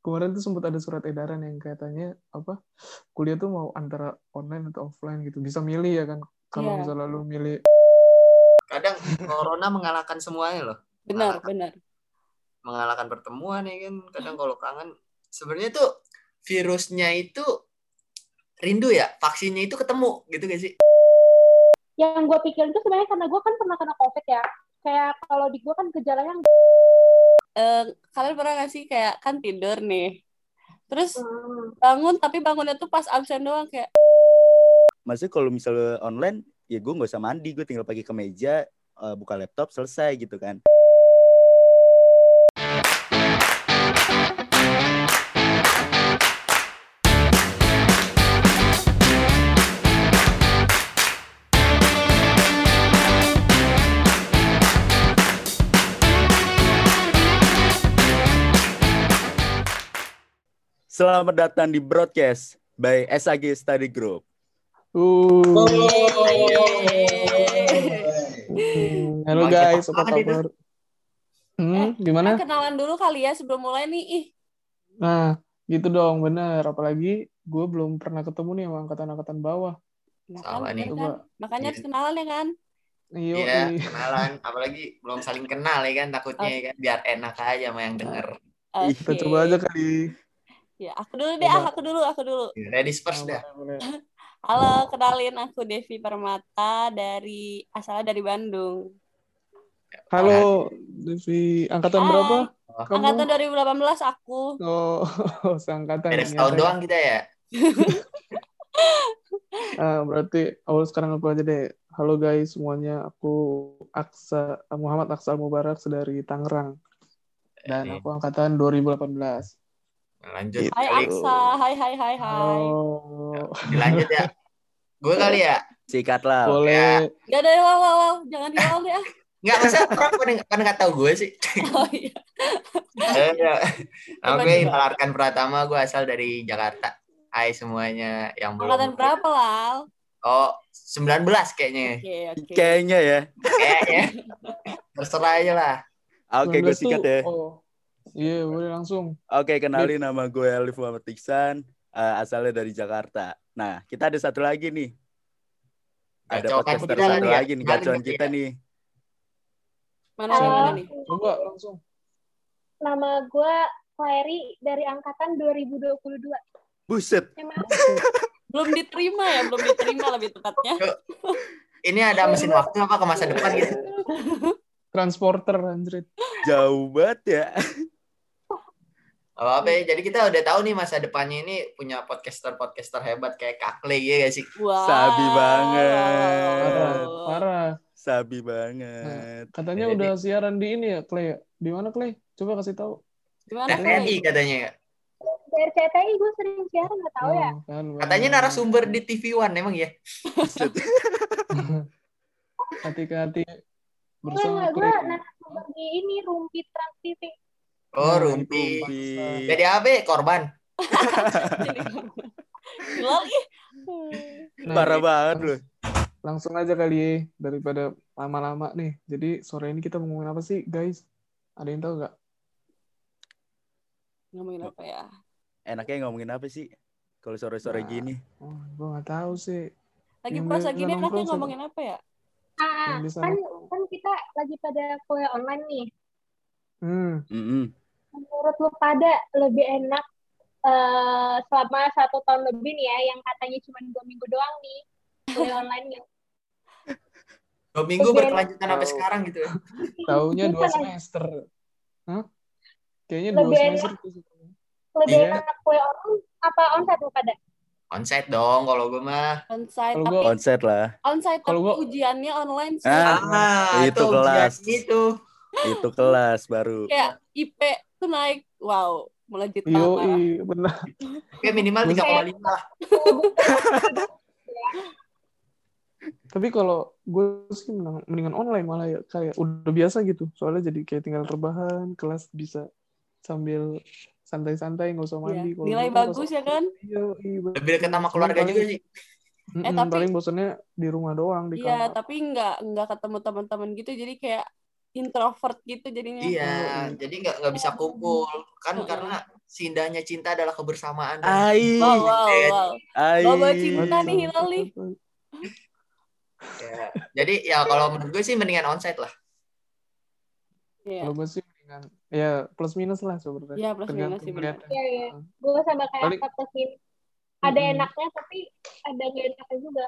kemarin tuh sempat ada surat edaran yang katanya apa kuliah tuh mau antara online atau offline gitu bisa milih ya kan kalau Iya. misalnya lu milih Kadang corona mengalahkan semuanya loh. Benar, Mengalahkan, benar. mengalahkan pertemuan ya kan. Kadang kalau kangen sebenarnya tuh virusnya itu rindu ya, vaksinnya itu ketemu gitu gak sih? yang gue pikirin tuh sebenarnya karena gue kan pernah kena covid ya kayak kalau di gue kan gejalanya Eh, kalian pernah gak sih kayak kan tidur nih. Terus hmm, bangun tapi bangunnya tuh pas absen doang kayak Maksudnya kalau misalnya online, ya gue nggak usah mandi, gue tinggal pakai kemeja, eh, buka laptop, selesai gitu kan. Selamat datang di broadcast by SAG Study Group. uh halo guys apa kabar hmm Eh, gimana kenalan dulu kali ya sebelum mulai nih. Ih, nah gitu dong bener apalagi gue belum pernah ketemu nih sama angkatan-angkatan bawah nah kan, nih. kan? Makanya Iya. harus kenalan ya kan? Iya, iya. kenalan. Apalagi belum saling kenal ya kan takutnya ya kan biar enak aja sama yang denger. Oke. kita coba aja kali Ya, aku dulu deh, ah, aku dulu, aku dulu. Ready first dah. Boleh, boleh. Halo, kenalin aku Devi Permata dari asalnya dari Bandung. halo Devi angkatan Hai. berapa kamu Angkatan 2018 aku. oh seangkatan Beda setahun ya. doang kita ya. Ah, berarti awal sekarang aku aja deh. Halo guys semuanya, aku Aksa Muhammad Aksal Mubarak dari Tangerang. Dan aku angkatan 2018. Lanjut Gitu. Hai kali. Aksa, hai hai hai hai. Halo. Dilanjut ya. Gue kali ya. Sikat lah. Boleh. Gak ada wow wow wow, jangan di wow deh ah. Enggak masa orang pada pada nggak tahu gue sih. Oh iya. Eh, ya. Nama Coba, gue coba. Inal Arkan Pratama, gue asal dari Jakarta. Hai semuanya yang belum. Angkatan berapa Lal? Oh, 19 kayaknya. Oke oke. Kayaknya ya. Kayaknya. Terserah aja lah. Oke, 19 gue sikat ya. Oh. Iya, boleh langsung. Oke, kenalin nama gue Alif Muhammad Iksan, eh, asalnya dari Jakarta. Nah, kita ada satu lagi nih. Ada podcaster kita satu ya. lagi nih, gacuan gitu kita ya. nih. Mana nih, mana nih? Coba langsung. nama gue Clary dari angkatan 2022 Buset. Belum diterima ya, belum diterima lebih tepatnya. Ini ada mesin waktu apa ke masa depan gitu? Transporter, anjrit. Jauh banget ya. Apa apa ya? Jadi kita udah tahu nih masa depannya ini punya podcaster-podcaster hebat kayak Kakle ya gak sih? Wow. Sabi banget. Parah, parah. Sabi banget. Katanya Jadi- udah siaran di ini ya, Clay. Di mana, Clay? Coba kasih tahu. Gimana TVRI Clay? katanya ya. dari RCTI gue sering siaran nggak tahu ya Oh, kan, Katanya narasumber di TV One emang ya? Hati-hati gue bersama gue narasumber di ini Rumpi Trans TV Oh, Rumpi. Rumpi. Jadi apa? ya? Korban. Hilal ih. Nah, Parah banget loh. langsung aja kali daripada lama-lama nih. Jadi sore ini kita ngomongin apa sih, guys? Ada yang tahu nggak? Ngomongin apa ya? Enaknya ngomongin apa sih? Kalau sore-sore Nah. gini. Oh, gue nggak tahu sih. Lagi Yang puasa gini enaknya ngomongin apa ya? ah kan kan kita lagi pada kuliah online nih Hmm, Mm-mm. Menurut lu pada lebih enak eh, selama satu tahun lebih nih ya yang katanya cuma dua minggu doang nih kuliah online nya Dua minggu Oke. berkelanjutan sampai sekarang gitu. ya. taunya dua semester. Hah? Kayaknya dua Lebih semester. tuh. lebih Iya. enak kuliah online apa onsite lu pada Onsite dong kalau gue mah. Onsite tapi gua- Onset lah. onsite Kalau tapi gua- ujiannya online sih. Ah, Ah, itu ujian kelas. Itu. Itu kelas baru. Kayak IP tuh naik. Wow, melejit Yo, parah. benar. Kayak minimal 3,5 lah. Tapi kalau gue sih menang- mendingan online malah ya kayak udah biasa gitu. Soalnya jadi kayak tinggal rebahan, kelas bisa sambil santai-santai nggak usah Iya, mandi. Kalau Nilai pas- bagus ya kan? Iya, iya. Lebih dekat sama keluarga Paling- juga sih. Eh, tapi- paling bosannya di rumah doang di Iya, kamar. tapi nggak nggak ketemu teman-teman gitu. Jadi kayak introvert gitu jadinya. Iya, Oh, jadi nggak nggak bisa kumpul kan Mm-mm. karena si indahnya cinta adalah kebersamaan. Ai. Wow, wow, Iya. wow. Ai. Bawa cinta nih Hilal nih. Ya, Jadi ya kalau menurut gue sih mendingan onsite lah. Iya. Kalau gue sih mendingan ya plus minus lah sebenarnya. Iya, plus minus Tergantung sih benar. Iya, iya. Gue sama kayak Sin. Ada Mm-mm. enaknya tapi ada nggak enaknya juga.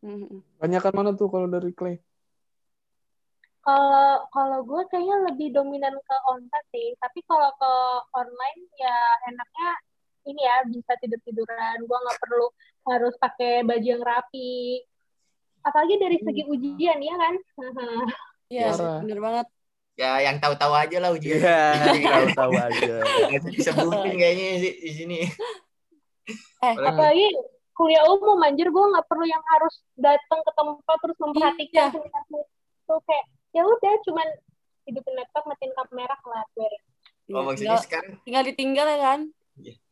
Mhm. Banyakan mana tuh kalau dari Clay? Kalau kalau gue kayaknya lebih dominan ke onsite sih. Tapi kalau ke online ya enaknya ini ya bisa tidur tiduran. Gue nggak perlu harus pakai baju yang rapi. Apalagi dari segi ujian ya kan. Iya, bener banget. Ya yang tahu-tahu aja lah ujian. Iya, tahu-tahu aja. Nggak usah disebutin kayaknya sih di sini. Eh, Apalagi- Apalagi kuliah umum anjir gue nggak perlu yang harus datang ke tempat terus memperhatikan Iya. tuh kayak ya udah cuman hidupin laptop matiin kamera kelar beres. Oh iya, maksudnya tinggal, sekarang tinggal ditinggal ya kan?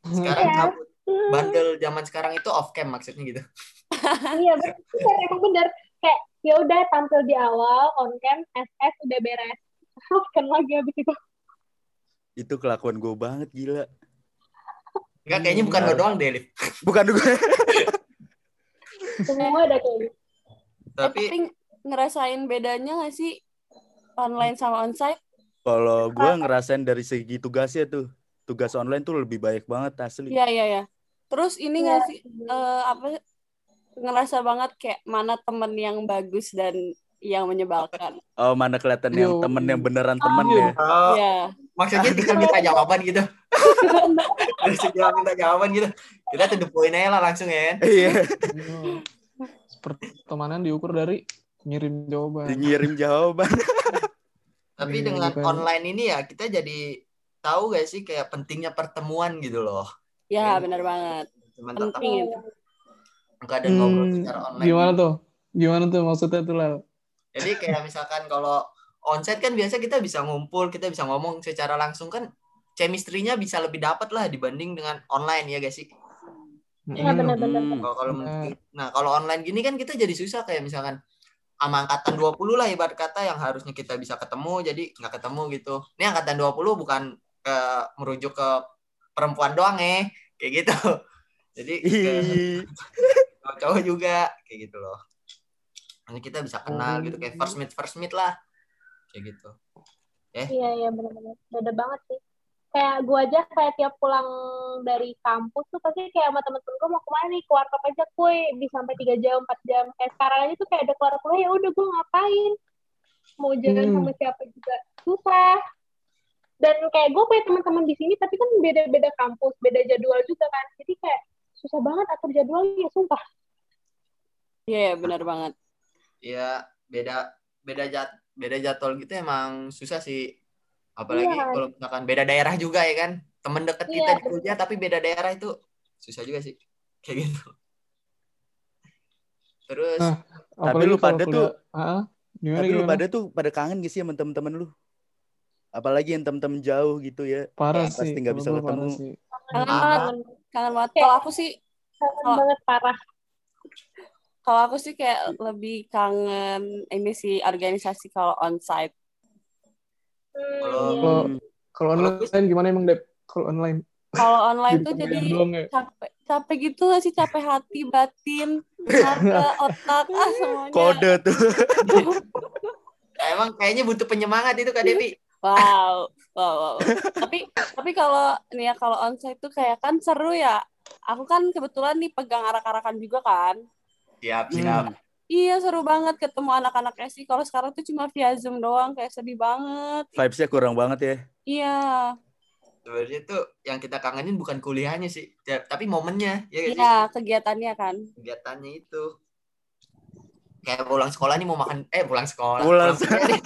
sekarang Iya. cabut bandel zaman sekarang itu off cam maksudnya gitu. iya benar emang bener kayak ya udah tampil di awal on cam SS udah beres kan lagi abis itu Itu kelakuan gue banget gila. Enggak kayaknya bukan lo doang deh, Liv. Bukan gue. semua ada kayak gitu Eh, Tapi tapi ngerasain bedanya nggak sih online sama onsite? Kalau gue ngerasain dari segi tugasnya tuh, tugas online tuh lebih baik banget asli. Iya, iya, iya. Terus ini nggak sih eh, apa ngerasa banget kayak mana temen yang bagus dan yang menyebalkan. Oh mana kelihatan yang temen yang beneran temen Iya. ya. oh, Iya. maksudnya kita minta jawaban gitu. Kita minta jawaban gitu. Kita to the point aja lah langsung ya. Iya. Pertemanan diukur dari ngirim jawaban. Ngirim jawaban. Tapi Iya, dengan bukan. online ini ya kita jadi tahu gak sih kayak pentingnya pertemuan gitu loh. Ya, Iya. benar banget. Cuman tetap Penting itu. enggak ada ngobrol Hmm, secara online. gimana tuh? Gimana tuh maksudnya tuh Lal? Jadi kayak misalkan kalau onsite kan biasa kita bisa ngumpul, kita bisa ngomong secara langsung kan chemistry-nya bisa lebih dapat lah dibanding dengan online ya guys sih. Iya, benar-benar. Hmm. Kalau menurut- nah kalau online gini kan kita jadi susah kayak misalkan sama angkatan 20 lah ibarat kata yang harusnya kita bisa ketemu jadi nggak ketemu gitu. Ini angkatan 20 bukan ke merujuk ke perempuan doang eh kayak gitu. Jadi ke cowok juga kayak gitu loh. Ini kita bisa kenal gitu kayak first meet first meet lah. Kayak gitu. iya iya benar-benar beda banget sih kayak gue aja kayak tiap pulang dari kampus tuh pasti kayak sama temen-temen gue mau ke mana nih keluar kop aja kue bisa sampai tiga jam empat jam. Kayak sekarang aja tuh kayak ada keluar kuliah ya udah gue ngapain? Mau jalan Hmm. sama siapa juga susah. Dan kayak gue punya teman-teman di sini tapi kan beda-beda kampus beda jadwal juga kan. Jadi kayak susah banget atur jadwalnya sumpah. Iya, benar banget. ya beda beda jat beda jadwal gitu emang susah sih apalagi Iya. kalau misalkan beda daerah juga ya kan temen deket kita Iya, di kuliah tapi beda daerah itu susah juga sih kayak gitu terus Nah, Tapi lu pada kuliah- tuh- Ah, gimana Tapi lu gimana? pada tuh pada kangen gak sih sama temen-temen lu? Apalagi yang temen-temen jauh gitu ya. parah Ya, sih. pasti nggak bisa ketemu. sih. Kangen Ah. banget, kangen, banget. Kalau aku sih, kangen banget parah kalau aku sih kayak lebih kangen ini sih organisasi kalau onsite. Hmm, Kalau- iya. Kalau kalau online gimana emang Dep? Kalau online Kalau online tuh jadi ya. capek, capek gitu gak sih? Capek hati, batin, mata, otak, ah semuanya. Kode tuh. emang kayaknya butuh penyemangat itu kak Devi Wow, wow, wow. tapi tapi kalau nih ya kalau onsite tuh kayak kan seru ya. Aku kan kebetulan nih pegang arak-arakan juga kan. siap Hmm. Iya seru banget ketemu anak-anaknya sih. Kalau sekarang tuh cuma via zoom doang kayak sedih banget. Vibes-nya kurang banget ya. Iya, sebenarnya tuh yang kita kangenin bukan kuliahnya sih ya, tapi momennya ya nggak sih? Iya kegiatannya kan. kegiatannya itu. Kayak pulang sekolah nih mau makan eh pulang sekolah. Pulang. Kuliah nih.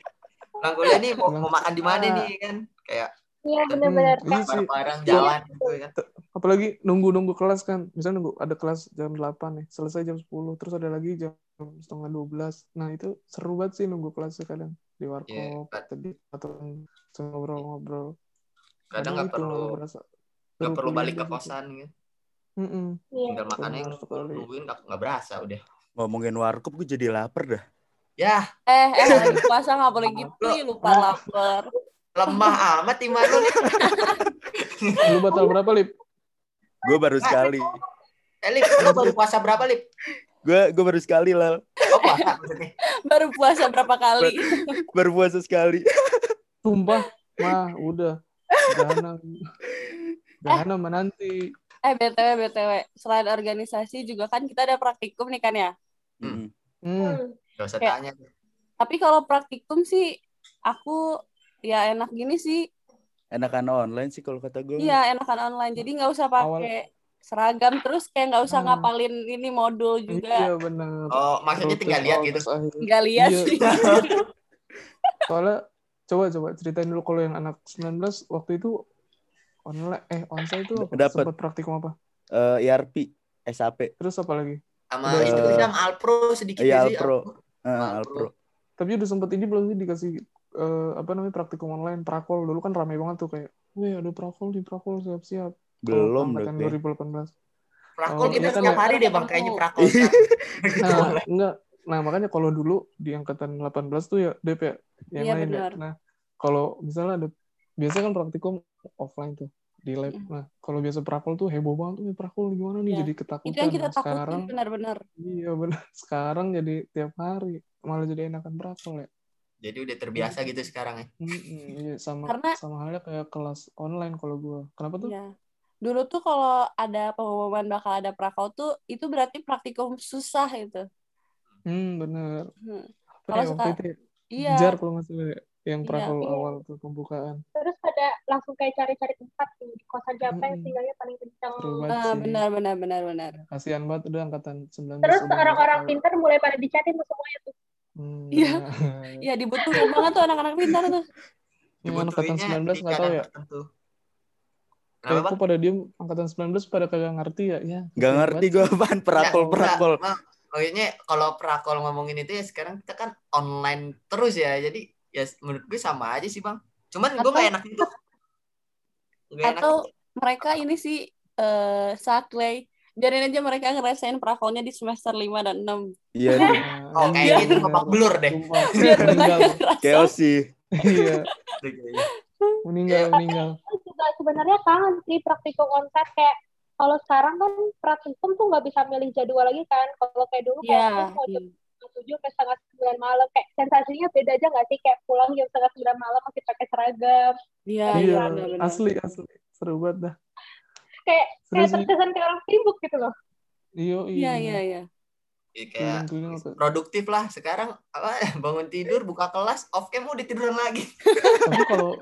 Pulang kuliah nih mau, Pulang mau makan di mana nih kan? Kayak iya benar-benar Hmm, iya kayak sih. bareng jalan gitu kan Apalagi nunggu-nunggu kelas kan. Misalnya nunggu ada kelas jam 8 nih, selesai jam 10, terus ada lagi jam setengah 12. Nah, itu seru banget sih nunggu kelasnya kadang di warkop Iya, kan. tadi atau ngobrol-ngobrol. kadang nggak perlu berasa nggak perlu balik ke kosan gitu Mm-mm. iya tinggal makannya nungguin nggak nggak berasa udah Ngomongin warkop gue jadi lapar dah. Ya, Eh, eh, lagi puasa nggak boleh gitu, lupa lapar. lemah amat iman lu. Lu batal berapa, Lip? Gue baru sekali. Eh, Lip, lu baru puasa berapa, Lip? Gue gue baru sekali lah. Oh, puasa maksudnya. Baru puasa berapa kali? Baru puasa sekali. Sumpah, mah udah. Jahanam. Jahanam menanti. Eh, BTW, BTW. Selain organisasi juga kan kita ada praktikum nih kan ya? Mm. Hmm. Hmm. Gak usah Kayak- tanya. Tapi kalau praktikum sih, aku ya enak gini sih. Enakan online sih kalau kata gue. Iya, enakan online. Jadi nggak usah pakai seragam. Terus kayak nggak usah Ah. ngapalin ini modul juga. Iya benar. Oh, maksudnya tinggal lihat gitu. Nggak lihat Iya. sih. Soalnya coba coba ceritain dulu kalau yang anak 19 waktu itu online eh onsite itu apa? Dapet. sempat praktikum apa? Eh, ERP, SAP. Terus apa lagi? Sama Udah. itu Alpro sedikit Iya, ya sih. Alpro. Eh, Alpro. Alpro. Tapi udah sempet ini belum sih dikasih eh, apa namanya praktikum online prakol dulu kan ramai banget tuh kayak, wih ada prakol di prakol siap-siap. Belum angkatan kayak. 2018. Prakol Oh, kita kan setiap ya. hari deh bang kayaknya prakol. Nah, enggak. Nah, makanya kalau dulu di angkatan 18 tuh ya DP ya, yang Iya, lain ya. Nah, kalau misalnya ada biasa kan praktikum offline tuh di lab. Mm. Nah, kalau biasa prakol tuh heboh banget tuh "Eh, prakol gimana nih Iya. jadi Itu ketakutan. yang kita Nah, takutin sekarang benar-benar. iya benar. Sekarang jadi tiap hari malah jadi enakan prakol ya. Jadi udah terbiasa gitu sekarang ya. Mm-mm, iya sama Karena- sama halnya kayak kelas online kalau gua. Kenapa tuh? Iya. Dulu tuh kalau ada pengumuman bakal ada prakau tuh itu berarti praktikum susah itu. Hmm, bener. Hmm. Kalau ya suka- itu ya? Iya. Jar kalau nggak salah ya, yang Iya, prakol iya. awal tuh pembukaan. Terus pada langsung kayak cari-cari tempat tuh di kosan siapa yang tinggalnya paling kencang. Ah, benar benar benar benar. Kasihan banget udah angkatan 19 Terus orang-orang pintar mulai pada dicatin tuh semuanya tuh. Hmm, Iya. benar. Iya dibutuhin banget tuh anak-anak pintar tuh. Yang angkatan Dibutuhinnya 19 di nggak tahu ya. Kayak Kenapa kok pada diem angkatan 19 pada kagak ngerti ya. Ya. Gak ngerti gue apaan Ya, perakol enggak, perakol. Bang. Maksudnya kalau prakol ngomongin itu ya sekarang kita kan online terus ya. Jadi ya menurut gue sama aja sih bang. Cuman gue gak enak itu. Gak enak. Atau mereka ini sih eh sakley. Biarin aja mereka ngerasain prakolnya di semester 5 dan 6. Iya Oh, kayaknya itu babak belur deh. Biar mereka ngerasa. Chaos sih. Iya, meninggal, meninggal. Juga sebenarnya kangen sih praktikum onsite kayak kalau sekarang kan praktikum tuh nggak bisa milih jadwal lagi kan. Kalau kayak dulu kayak Iya. aku mau jam tujuh sampai setengah sembilan malam kayak sensasinya beda aja nggak sih kayak pulang jam setengah sembilan malam masih pakai seragam Iya, Iya, iya, benar-benar. asli, asli. Seru banget dah. Kayak kayak terkesan kayak orang sibuk gitu loh. Iya, Iya, iya, iya. Ya, kayak apa. produktif lah sekarang apa bangun tidur buka kelas off cam udah tiduran lagi Tapi kalau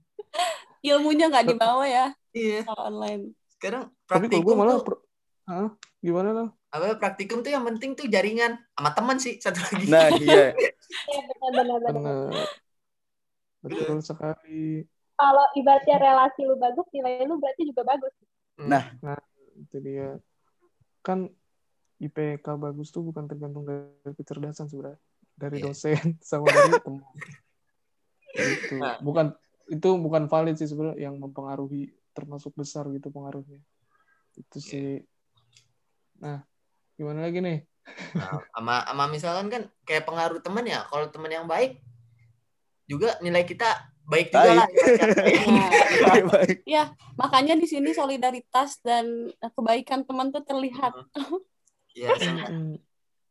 Ilmunya nggak dibawa ya iya kalau online. sekarang tapi kalau gue praktikum malah tuh Hah? gimana tuh? apa praktikum tuh yang penting tuh jaringan sama teman sih satu lagi Nah iya. Iya benar-benar. Bener. Betul sekali. Kalau ibaratnya relasi lu bagus nilai lu berarti juga bagus. Nah. Itu dia. Kan IPK bagus tuh bukan tergantung dari kecerdasan sebenarnya. Dari Iya. dosen sama dari teman. Itu. Nah. Bukan itu bukan valid sih sebenarnya yang mempengaruhi termasuk besar gitu pengaruhnya. Itu Iya. sih. Nah, gimana lagi nih? Nah, sama sama misalkan kan kayak pengaruh teman ya kalau teman yang baik juga nilai kita baik juga Baik. lah ibaratnya. Nah, Baik. makanya di sini solidaritas dan kebaikan teman tuh terlihat. ya se- Hmm,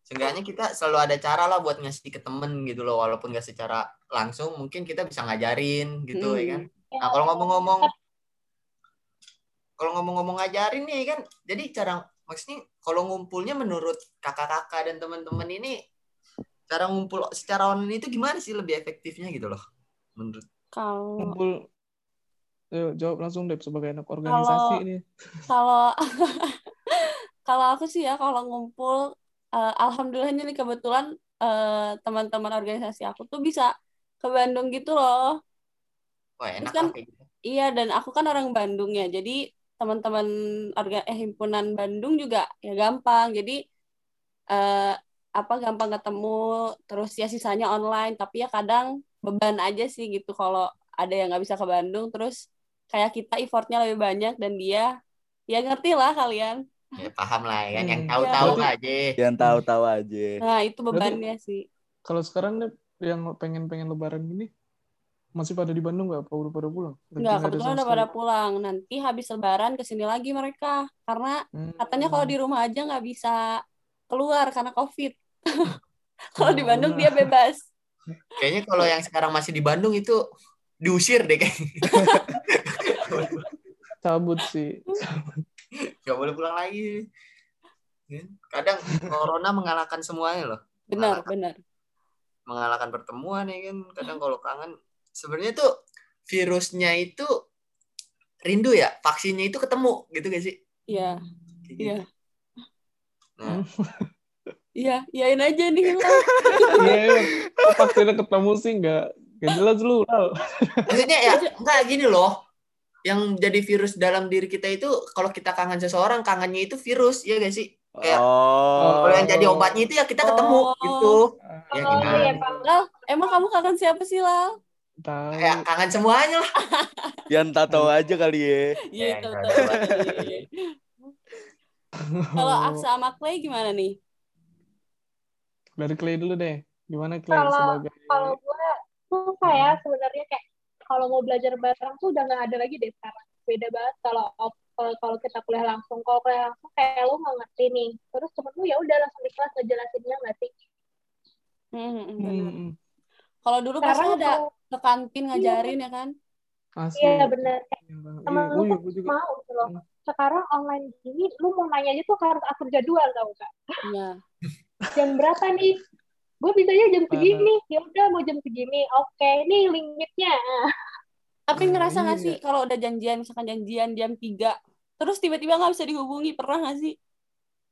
seenggaknya kita selalu ada cara lah buat ngasih ke temen gitu loh walaupun gak secara langsung mungkin kita bisa ngajarin gitu Hmm. ya kan nah kalau ngomong-ngomong kalau ngomong-ngomong ngajarin nih kan jadi cara maksudnya kalau ngumpulnya menurut kakak-kakak dan teman-teman ini cara ngumpul secara online itu gimana sih lebih efektifnya gitu loh menurut Kalau Kumpul Ayo, jawab langsung deh sebagai anak organisasi Kalau- ini. kalau kalau aku sih ya kalau ngumpul eh, alhamdulillahnya nih kebetulan eh, teman-teman organisasi aku tuh bisa ke Bandung gitu loh. wah enak Terus kan- gitu Iya dan aku kan orang Bandung ya. Jadi teman-teman orga eh himpunan Bandung juga ya gampang. Jadi eh apa gampang ketemu terus ya sisanya online tapi ya kadang beban aja sih gitu kalau ada yang nggak bisa ke Bandung terus kayak kita effortnya lebih banyak dan dia ya ngerti lah kalian. ya paham lah ya kan yang Hmm. tahu-tahu Iya. aja Yang tahu-tahu aja. Nah, itu bebannya sih. kalau sekarang nih yang pengen-pengen lebaran gini masih pada di Bandung nggak? Apa udah pada pulang? Nggak ada kebetulan udah pada pulang. Nanti habis lebaran ke sini lagi mereka. Karena Hmm. katanya kalau di rumah aja nggak bisa keluar karena COVID. kalau di Oh, Bandung benar. dia bebas. Kayaknya kalau yang sekarang masih di Bandung itu diusir deh kayaknya. cabut sih. Gak boleh pulang lagi. Kadang corona mengalahkan semuanya loh. Benar, Mengalahkan, benar. mengalahkan pertemuan ya kan. Kadang kalau kangen sebenarnya tuh virusnya itu rindu ya, vaksinnya itu ketemu gitu gak sih? Iya, Kayak iya. gitu. Nah, Iya, iyain aja nih. Iya, iya. vaksinnya ketemu sih nggak nggak jelas lu. Lal. maksudnya ya enggak gini loh. Yang jadi virus dalam diri kita itu kalau kita kangen seseorang, kangennya itu virus, ya gak sih? Kayak Oh. kalau yang jadi obatnya itu ya kita ketemu Oh. gitu. Ya Oh gimana? iya Pak. Lal, emang kamu kangen siapa sih, Lal? Tahu. Kayak kangen semuanya lah. Yang tak tahu aja kali ya. Iya, Ya, nggak ada. Kalau Aksa sama Clay gimana nih? Dari Clay dulu deh. Gimana Clay Kalau- sebagai Kalau gue susah ya sebenarnya kayak kalau mau belajar bareng tuh udah nggak ada lagi deh sekarang. Beda banget kalau off- kalau kalau kita kuliah langsung. Kalau kuliah langsung kayak lu nggak ngerti nih. Terus temen lu ya udah langsung di kelas ngejelasinnya nggak sih? Hmm, hmm, Hmm, benar. hmm. Kalau dulu pasti ada kalau ke kantin ngajarin ya kan? Asli. iya bener kayak Iya, temen Iya, lu iya, tuh gue juga. mau gitu loh. Hmm. Sekarang online gini, lu mau nanya aja tuh harus atur jadwal tau gak? Iya. Jam berapa nih? Gue bisanya jam segini. Ya udah mau jam segini. Oke, nih limitnya. Tapi ngerasa nggak iya. sih kalau udah janjian, misalkan janjian jam 3, terus tiba-tiba nggak bisa dihubungi, pernah nggak sih?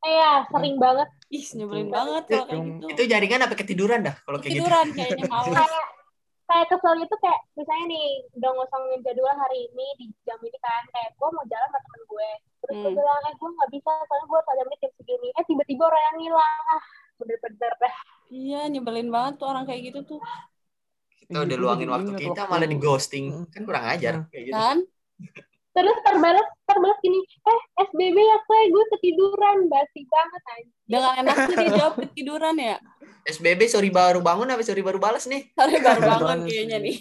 Iya, sering banget. Ih, nyebelin banget kalau kayak gitu. Itu jaringan apa ketiduran dah kalau kayak gitu. Tiduran kayaknya males. kayak kayak kesel gitu kayak misalnya nih udah ngosongin jadwal hari ini di jam ini kan kayak gue mau jalan sama temen gue terus gue Hmm. bilang eh gue nggak bisa soalnya gue ada menit jam segini eh tiba-tiba orang yang hilang ah bener-bener dah Iya, nyebelin banget tuh orang kayak gitu tuh. Kita Iya, udah gue luangin waktu kita malah di ghosting. Hmm. Kan kurang ajar Nah. kayak gitu. Kan? terus terbalas terbalas gini eh SBB ya kayak gue ketiduran basi banget aja Dengan enaknya dia jawab ketiduran ya. SBB sorry baru bangun apa sorry baru balas nih? Sorry baru bangun kayaknya nih.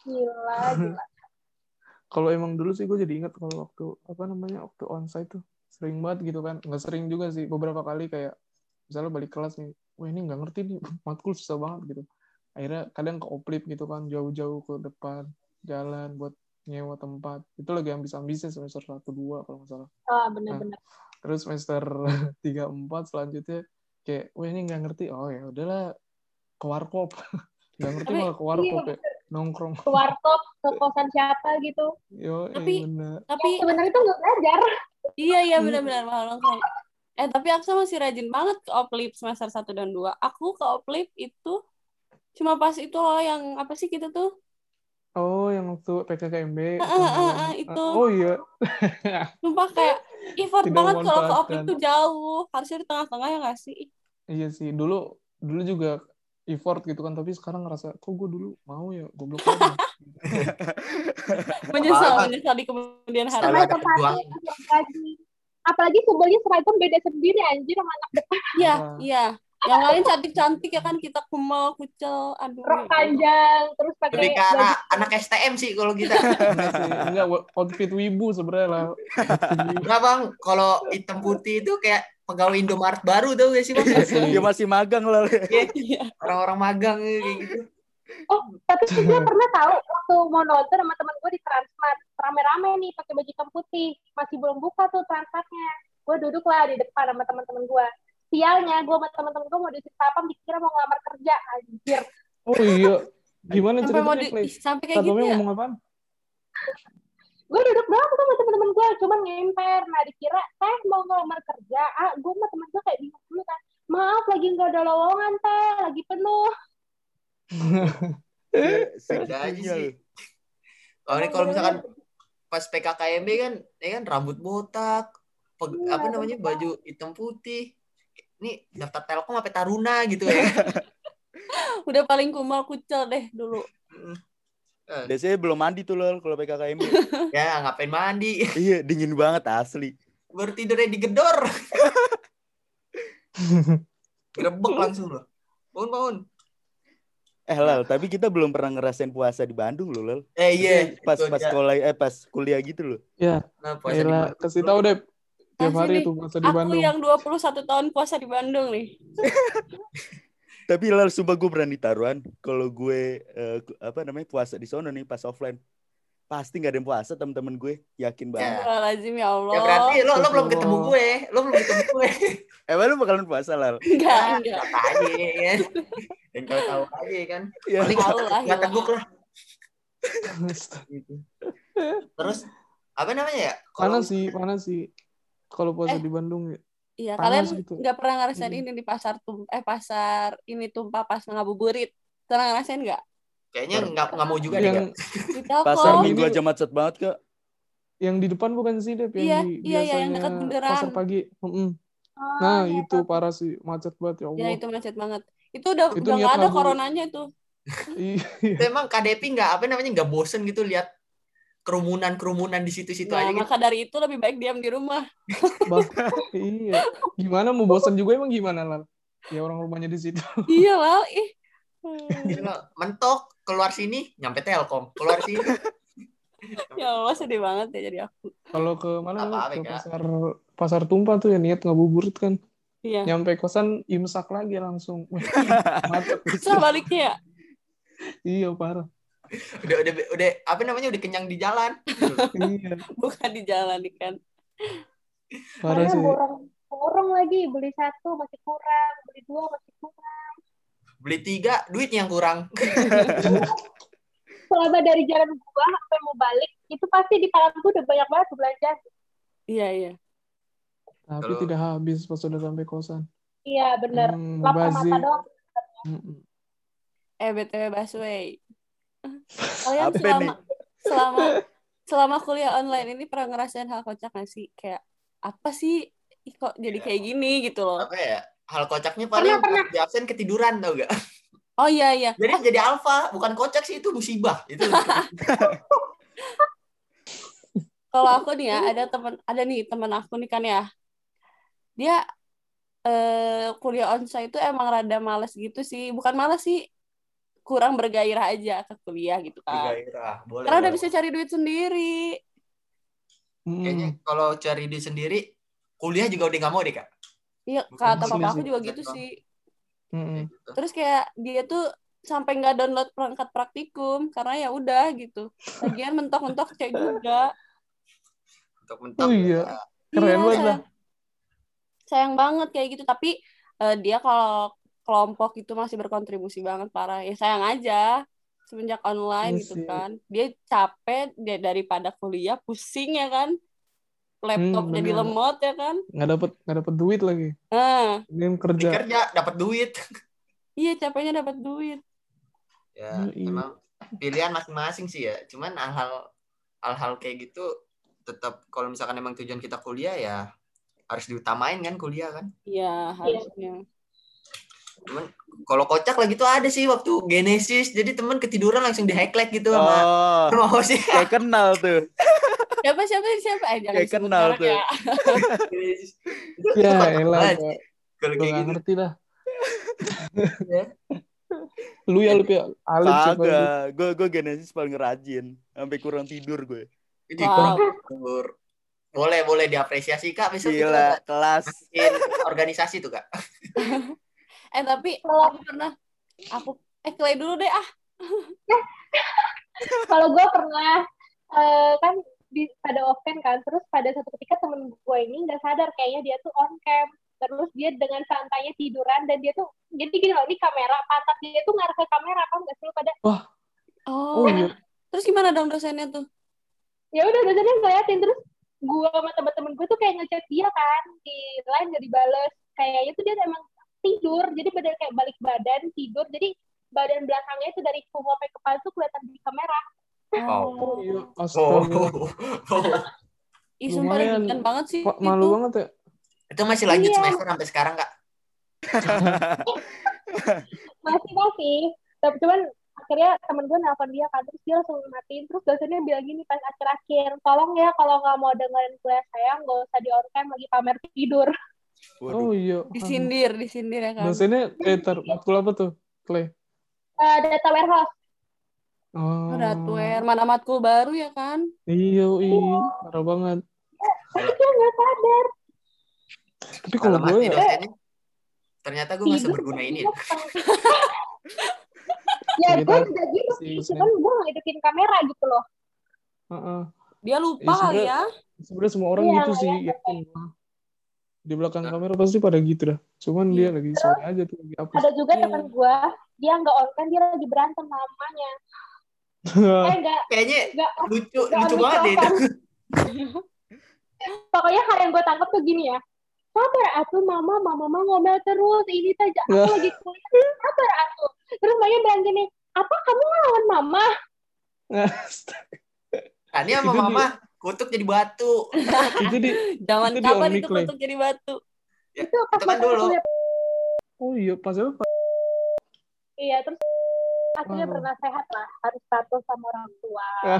gila gila Kalau emang dulu sih gue jadi ingat kalau waktu apa namanya waktu onsite tuh sering banget gitu kan. Nggak sering juga sih beberapa kali kayak misalnya balik kelas nih, wah ini nggak ngerti nih matkul susah banget gitu. Akhirnya kadang ke oplip gitu kan jauh-jauh ke depan jalan buat nyewa tempat. Itu lagi ambis-ambisnya semester 1 2 kalau nggak salah. ah bener-bener Terus semester 3 4 selanjutnya kayak wah ini nggak ngerti. Oh ya udahlah ke warkop. Nggak ngerti Tapi- malah ke warkop ya nongkrong. ke warkop ke kosan siapa gitu Yo, Tapi- bener. Tapi sebenarnya tuh nggak belajar iya iya benar-benar malah nongkrong. Eh tapi Aksa masih rajin banget ke oplip semester 1 dan 2. Aku ke oplip itu cuma pas itu loh yang apa sih kita tuh? Oh, yang waktu PKKMB. Ah, ah, ah, malam. ah, itu. Oh iya. Sumpah kayak effort Tidak banget kalau ke oplip tuh jauh. Harusnya di tengah-tengah ya nggak sih? Iya sih. Dulu dulu juga effort gitu kan, tapi sekarang ngerasa kok gue dulu mau ya goblok. Menyesal, menyesal di kemudian hari. Selalu Sama ada tempatnya perjuangan. lagi apalagi sebelnya seragam beda sendiri anjir sama anak Iya, Wah. iya. Yang lain cantik-cantik ya kan kita kumel, kucel, aduh. rok panjang terus pakai Lebih ke arah anak STM sih kalau kita. Enggak outfit wibu sebenarnya lah. Enggak bang, kalau hitam putih itu kayak pegawai Indomaret baru tau gak sih bang? Asli. Dia masih magang lah. Iya. Orang-orang magang kayak gitu. tapi gue pernah tahu waktu mau nonton sama teman gue di Transmart rame-rame nih pakai baju hitam putih masih belum buka tuh Transmartnya gue duduk lah di depan sama teman-teman gue sialnya gue sama teman-teman gue mau diisi sapam dikira mau ngelamar kerja anjir Oh iya. Gimana Sampai mau ceritanya, di, sampai kayak gitu ya. ngomong apaan? Gue duduk doang tuh sama teman-teman gue cuman ngemper. Nah dikira teh mau ngelamar kerja? Ah gue sama teman gue kayak bingung dulu kan. Maaf lagi nggak ada lowongan teh lagi penuh. Beda aja sih. Oh, ini kalau misalkan pas PKKMB kan, ya kan rambut botak, peg- Iya, apa namanya baju hitam putih. Ini daftar Telkom apa Taruna gitu ya. Udah paling kumal kucel deh dulu. Biasanya belum mandi tuh lol kalau PKKMB. ya ngapain mandi? iya, dingin banget asli. Baru tidurnya digedor. Grebek langsung loh. Bangun, bangun. Eh Lal, tapi kita belum pernah ngerasain puasa di Bandung loh Lal. Eh iya. Pas pas dia. sekolah eh pas kuliah gitu loh. Ya, Nah, puasa di Gila, Bandung. kasih tahu deh. Tiap hari tuh puasa di Aku Bandung. yang 21 tahun puasa di Bandung nih. Tapi Lal sumpah gue berani taruhan kalau gue eh, apa namanya puasa di sono nih pas offline. Pasti nggak ada yang puasa temen-temen gue, yakin banget. Ya. Lazim ya Allah. Ya berarti lo lo belum ketemu gue, lo belum ketemu gue. Emang lu bakalan puasa Lal? Enggak, Ya, enggak. kata aja kan. Dan kalau tahu aja kan. Ya. Paling Tahu lah, nggak ya. teguk lah. Terus apa namanya ya? Kalau Panas sih, panas sih. Kalau puasa Eh. di Bandung ya. Iya, Panas kalian gitu. nggak pernah ngerasain Hmm. ini di pasar tum eh pasar ini tumpah pas ngabuburit. Pernah ngerasain nggak? kayaknya nggak nggak mau juga deh. Yang Telkom. Pasar Ini- minggu aja macet banget kak. yang di depan bukan sih, Dep? Yang Iya, di iya, iya, yang biasanya dekat bundaran. Pasar pagi. Mm-mm. Oh, Nah, iya, itu parah sih. Macet banget, ya Allah. Ya itu macet banget. Itu udah Itu udah nggak ada coronanya tuh. Iya. Itu emang KDP nggak apa namanya nggak bosen gitu lihat kerumunan kerumunan di situ-situ Nah, aja gitu. maka dari itu lebih baik diam di rumah. Iya. Gimana mau bosan juga emang gimana, Lal? Ya orang rumahnya di situ. iya lah, ih. Hmm. Loh. Mentok keluar sini nyampe Telkom, keluar sini Ya Allah sedih banget ya jadi aku. Kalau ke mana? Lal? Apa-apa, Ke pasar pasar tumpah tuh ya niat ngabuburit kan. Iya. Nyampe kosan imsak lagi langsung. Wah, macet. Setelah baliknya ya. Iya, parah. Udah udah udah apa namanya udah kenyang di jalan. Iya, bukan di jalan kan. parah sih. borong borong lagi beli satu masih kurang, beli dua masih kurang. Beli tiga duit yang kurang. Selama dari jalan gua sampai mau balik, itu pasti di tangan gua udah banyak banget belanja. Iya, iya. Tapi Kalau- tidak habis pas udah sampai kosan. Iya bener. Hmm, Lapar mata doang. Mm-mm. Eh BTW Baswe. Kalian Apa selama nih? selama selama kuliah online ini pernah ngerasain hal kocak gak sih? Kayak apa sih Ih, kok jadi kayak gini gitu loh. Apa ya? Hal kocaknya paling Pernah, di absen ketiduran tau gak? Oh iya iya. Jadi jadi alfa, bukan kocak sih itu musibah. Itu Kalau aku nih ya ada teman ada nih teman aku nih kan ya. Dia eh kuliah onsite itu emang rada males gitu sih. Bukan males sih. Kurang bergairah aja ke kuliah gitu kan. gairah, boleh. Karena udah bisa cari duit sendiri. Mm. Kayaknya kalau cari di sendiri, kuliah juga udah nggak mau deh kak. Iya, kata papa aku juga gitu sih. Mm-mm. Gitu. terus kayak dia tuh sampai nggak download perangkat praktikum karena ya udah gitu lagian mentok-mentok cek juga Untuk mentok. Oh iya. Keren Iya, banget sayang, dah. sayang banget kayak gitu tapi eh, dia kalau kelompok itu masih berkontribusi banget parah ya sayang aja semenjak online Iya gitu sih. kan dia capek dia daripada kuliah pusing ya kan laptop Hmm, jadi lemot ya kan Nggak dapet nggak dapet duit lagi. Ini Di kerja. kerja dapat duit. iya capeknya dapat duit Ya, Iya. emang pilihan masing-masing sih ya. Cuman hal-hal hal-hal kayak gitu tetap kalau misalkan emang tujuan kita kuliah ya harus diutamain kan kuliah kan. iya harusnya Cuman kalau kocak lagi tuh ada sih waktu Genesis jadi temen ketiduran langsung di highlight gitu sama Oh, sama sih. kayak kenal tuh. siapa siapa siapa eh jangan Kayak kenal tuh. ya Ya elah, kalau kayak gitu. ngerti dah. Ya. Lu ya lu ya? Kagak, gue gue Genesis paling rajin, sampai kurang tidur gue. Jadi Wow. kur. Boleh boleh diapresiasi Kak besok kita Gila, kelas. bikin organisasi tuh Kak. Eh tapi Kalau- aku pernah aku eh Clay dulu deh ah. Kalau gue pernah eh, kan di pada off cam kan, terus pada satu ketika temen gue ini nggak sadar kayaknya dia tuh on cam, terus dia dengan santainya tiduran dan dia tuh jadi gini loh, ini kamera, pantat dia tuh ngarah ke kamera, apa nggak sih pada? Oh. Oh iya. Terus gimana dong dosennya tuh? Ya udah dosennya ngeliatin terus gue sama temen-temen gue tuh kayak ngechat dia kan di line gak dibales kayaknya tuh dia emang tidur jadi badan kayak balik badan tidur jadi badan belakangnya itu dari punggung sampai kepala tuh kelihatan di kamera Oh. Iya. Oh. Astaga. oh. Ih, sumpah Lumayan. deg-degan banget sih. Pak, malu itu. banget ya. Itu masih lanjut Iya. semester sampai sekarang Kak. masih masih tapi cuman akhirnya temen gue nelfon dia kan terus dia langsung matiin terus dosennya bilang gini pas akhir-akhir tolong ya kalau nggak mau dengerin kuliah saya nggak usah di on lagi pamer tidur Waduh. Oh iya. Disindir, disindir ya kan. Dosennya eh tar, matkul apa tuh? Clay. Eh, data warehouse. Oh. Oh, Datware, mana matkul baru ya kan? Iya, iya, parah banget. Tapi dia nggak sadar. Tapi kalau gue ya, dosennya. Ternyata gue nggak seberguna ini. ya gue juga gitu cuman gue ngidupin kamera gitu loh. Heeh. Dia lupa Iya, ya. sebenarnya semua orang Iya, gitu sih, yakin gua. Di belakang kamera pasti pada gitu dah. Cuman dia lagi sore aja tuh lagi hapus. Ada juga Iya. teman gue, dia nggak on kan dia lagi berantem sama mamanya. Eh nggak Kayaknya nggak lucu nggak lucu banget deh itu. Pokoknya hal yang gue tangkap tuh gini ya. Sabar atuh mama, mama mama ngomel terus. Ini saja aku Nah. lagi kuliah. Sabar atuh. Terus mamanya bilang gini, apa kamu ngelawan mama? Nah, ini sama mama kutuk jadi batu. itu di Zaman Itu kapan itu kutuk jadi batu? Itu pas Itu kan dulu. Oh iya, pas apa? Iya, terus akhirnya Waduh. bernasehat lah. Harus patuh sama orang tua.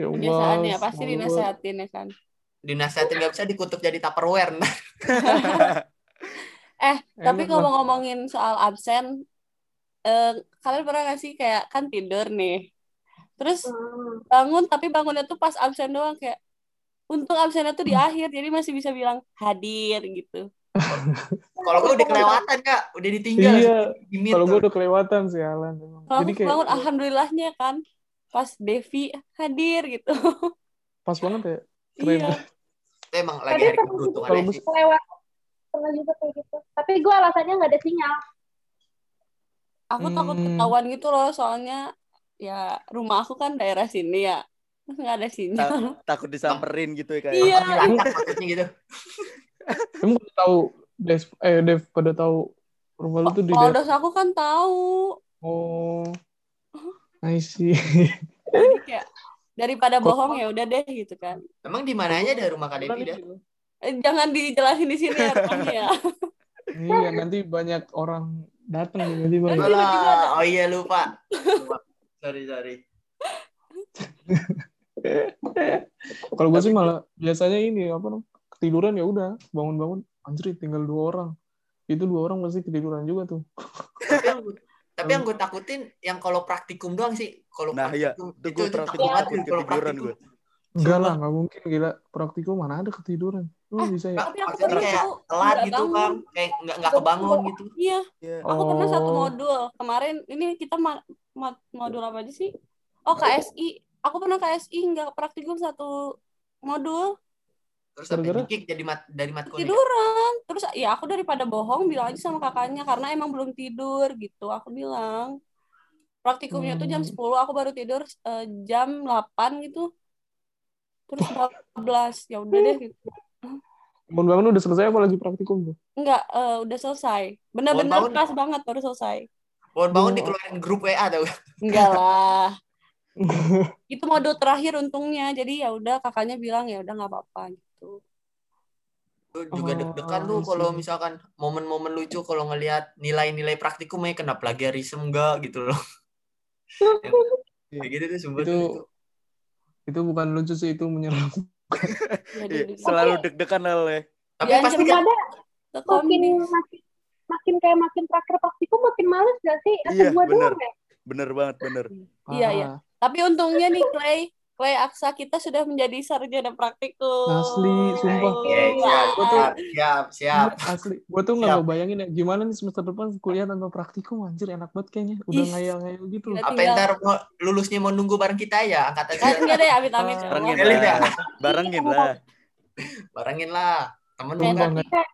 Ya Allah. Kebiasaannya pasti dinasehatin ya kan. Dinasihatin nggak bisa dikutuk jadi tupperware. Nah, Eh, tapi Enak kalau ngomongin soal absen, eh, kalian pernah gak sih kayak kan tidur nih, terus Hmm. bangun tapi bangunnya tuh pas absen doang kayak, untung absennya tuh di akhir jadi masih bisa bilang hadir gitu. Kalau gue udah kelewatan kak, udah ditinggal. Iya, kalau gue udah kelewatan sih Alan. emang. Kalau Jadi kayak bangun alhamdulillahnya kan pas Devi hadir gitu. pas banget ya. Keren. iya. Itu emang lagi Tapi hari kalau keberuntungan bus- sih. Kelewat. Pernah juga kayak gitu. Tapi gue alasannya nggak ada sinyal. Aku takut Hmm. ketahuan gitu loh soalnya ya rumah aku kan daerah sini ya. Terus nggak ada sinyal. Takut disamperin gitu ya kayak. Iya. Masih lancar maksudnya gitu. Emang pada tahu Des, eh Dev pada tahu rumah lu tuh di dos aku kan tahu. Oh. I see. Jadi kayak daripada Kok- bohong ya udah deh gitu kan. Emang di mana aja ada rumah Kak Devi dah? Eh, jangan dijelasin di sini ya rumahnya ya. Iya, nanti banyak orang datang tiba-tiba. Oh iya lupa. lupa. Sorry sorry. Kalau gue sih malah biasanya ini apa namanya ketiduran ya udah bangun-bangun anjir tinggal dua orang itu dua orang pasti ketiduran juga tuh Tapi yang, tapi yang gue takutin yang kalau praktikum doang sih. Kalau Nah, iya. praktikum Itu itu, gue itu praktikum takut banget ketiduran gue. enggak lah nggak mungkin gila praktikum mana ada ketiduran lu bisa ya Tapi aku pernah kayak telat nggak gitu bangun. bang, kayak nggak nggak kebangun gitu. Iya, Iya. aku pernah satu Oh. modul. Kemarin ini kita modul apa aja sih? Oh, KSI. Aku pernah KSI nggak praktikum satu modul. Terus sampai Gara-gara? dikik jadi mat dari matkulnya. Tiduran. Terus ya aku daripada bohong bilang aja sama kakaknya karena emang belum tidur gitu. Aku bilang. Praktikumnya tuh jam Hmm. 10, aku baru tidur eh, jam 8 gitu. Terus 12. Ya udah deh gitu. bangun-bangun udah selesai apa lagi praktikum tuh Enggak, eh, udah selesai. Bener-bener Bangun-bangun. keras banget baru selesai. Bangun-bangun Oh. dikeluarin grup WA tau. Enggak lah. itu modul terakhir untungnya. Jadi ya udah kakaknya bilang ya udah nggak apa-apa gitu. Lu juga Oh, deg-degan tuh I kalau see. misalkan momen-momen lucu kalau ngelihat nilai-nilai praktikum ya kena plagiarisme enggak gitu loh. Kayak gitu tuh sumpah Itu- tuh itu. itu bukan lucu sih itu menyeramkan Iya, Selalu deg-degan lah Le. Tapi Ya, pasti Ada makin komdis. Makin kayak makin terakhir praktikum makin males gak sih? Atau Iya, gua bener. doang ya? Bener banget, bener. Iya, iya. Parah. Tapi untungnya nih Clay, Clay Aksa kita sudah menjadi sarjana praktikum. Asli, sumpah. Iya, siap, Gua tuh- siap, siap, asli gue tuh nggak Siap. ngebayangin ya gimana nih semester depan kuliah tanpa praktikum anjir enak banget kayaknya udah ngayal-ngayal gitu Gila. Apa ntar mau lulusnya mau nunggu bareng kita ya angkatan Kan enggak deh, amit-amit. Barengin lah. Barengin lah. barengin lah. Temen kan. nggak-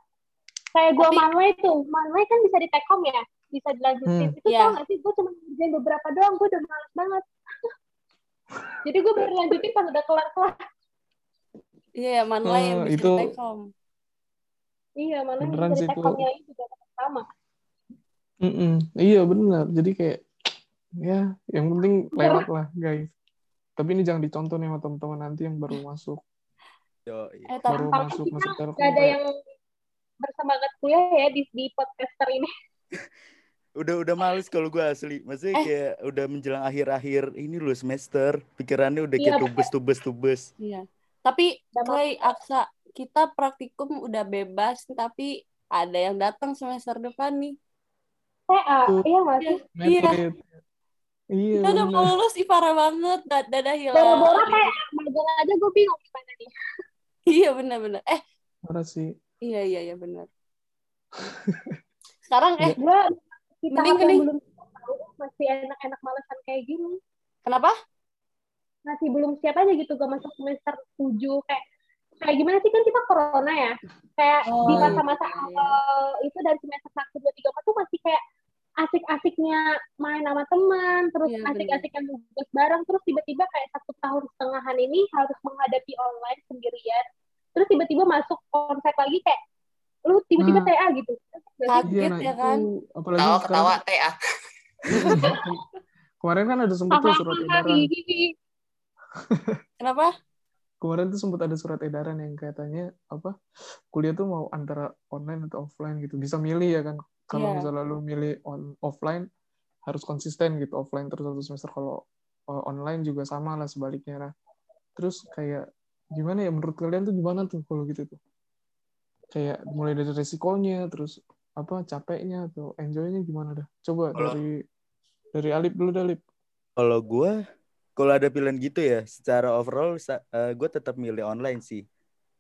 Kayak gua Tapi- Manway tuh, Manway kan bisa di take home ya, bisa dilanjutin. Hmm. Itu Iya. tau gak sih, gue cuma ngerjain beberapa doang, gue udah males banget. Jadi gue baru lanjutin pas udah kelar-kelar. Iya, ya, Manlay yang Eh, bisa itu- di take home. Iya, Beneran bisa di take itu. home-nya itu juga sama. Mm-mm. iya benar jadi kayak ya yang penting lewat lah guys tapi ini jangan dicontoh nih sama teman-teman nanti yang baru masuk Yo, Eh, baru masuk kita masuk telkom Gak ada yang bersemangat kuliah ya di, di podcaster ini. udah udah males kalau gue asli. Maksudnya Eh. kayak udah menjelang akhir-akhir ini loh semester, pikirannya udah Iya, kayak tubes tubes tubes. Iya. Tapi Clay Aksa, kita praktikum udah bebas tapi ada yang datang semester depan nih. TA, Tuh. iya nggak sih? Iya. Medlit. Iya. Kita udah mau lulus ih parah banget. Da- Dadah Hilal. Boro-boro kayak magang aja gue bingung gimana nih. Iya benar-benar. Eh Parah sih. Iya iya iya benar. Sekarang eh Gue kita Mending yang nih. belum tahu masih enak-enak malesan kayak gini. kenapa? Masih belum siap aja gitu gue masuk semester 7 kayak kayak gimana sih kan kita corona ya. Kayak Oh, di iya. masa-masa awal itu dari semester 1 2 3 4 tuh masih kayak asik-asiknya main sama teman, terus Iya, asik-asiknya nugas bareng, terus tiba-tiba kayak satu tahun setengahan ini harus menghadapi online sendirian, terus tiba-tiba masuk onsite lagi kayak lu tiba-tiba Nah. TA gitu. Kaget Iya, ya kan? apalagi Ketawa ketawa TA. kemarin kan ada sempet tuh surat edaran. gini. Kenapa? Kemarin tuh sempat ada surat edaran yang katanya apa kuliah tuh mau antara online atau offline gitu. Bisa milih ya kan. Kalau Iya. misalnya lu milih on offline harus konsisten gitu offline terus satu semester kalau uh, online juga sama lah sebaliknya lah. Terus kayak gimana ya menurut kalian tuh gimana tuh kalau gitu tuh? Kayak mulai dari resikonya terus apa capeknya atau enjoynya gimana dah? Coba Kalau- dari dari Alip dulu Alip. Kalau gue, kalau ada pilihan gitu ya, secara overall gue tetap milih online sih.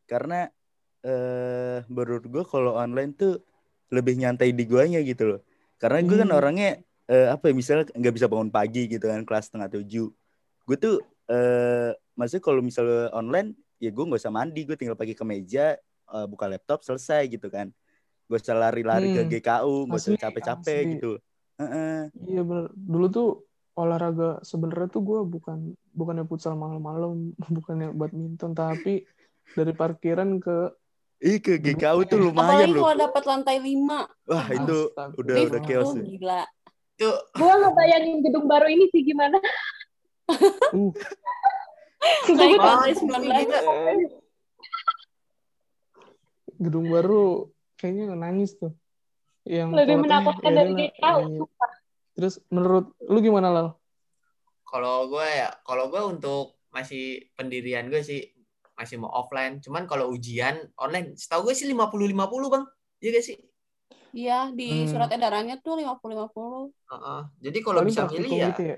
Karena eh menurut gue kalau online tuh lebih nyantai di guanya gitu loh. Karena gue kan Hmm. orangnya eh, apa ya misalnya nggak bisa bangun pagi gitu kan kelas setengah tujuh. Gue tuh eh maksudnya kalau misalnya online ya gue nggak usah mandi, gue tinggal pakai kemeja, eh, buka laptop selesai gitu kan. Gak usah lari-lari ke Hmm. GKU, gak usah capek-capek gitu. Heeh. Iya bener. Dulu tuh olahraga sebenarnya tuh gue bukan bukannya futsal malam-malam, bukannya badminton, tapi dari parkiran ke Ih ke GKU tuh lumayan Apalagi loh. kalau dapat lantai 5. Wah itu Astaga. udah Lift udah chaos sih. gila. Gue ngebayangin gedung baru ini sih gimana. uh, Naik ke Wah, lantai itu 19. gila. gedung baru kayaknya nangis tuh. Yang Lebih menakutkan ya dari iya. Terus menurut lu gimana Lal? kalau gue ya, kalau gue untuk masih pendirian gue sih masih mau offline. Cuman kalau ujian online, setahu gue sih 50-50 bang. Iya gak sih? Iya, di Hmm. surat edarannya tuh 50-50. Heeh. Jadi kalau bisa milih ya, gitu ya.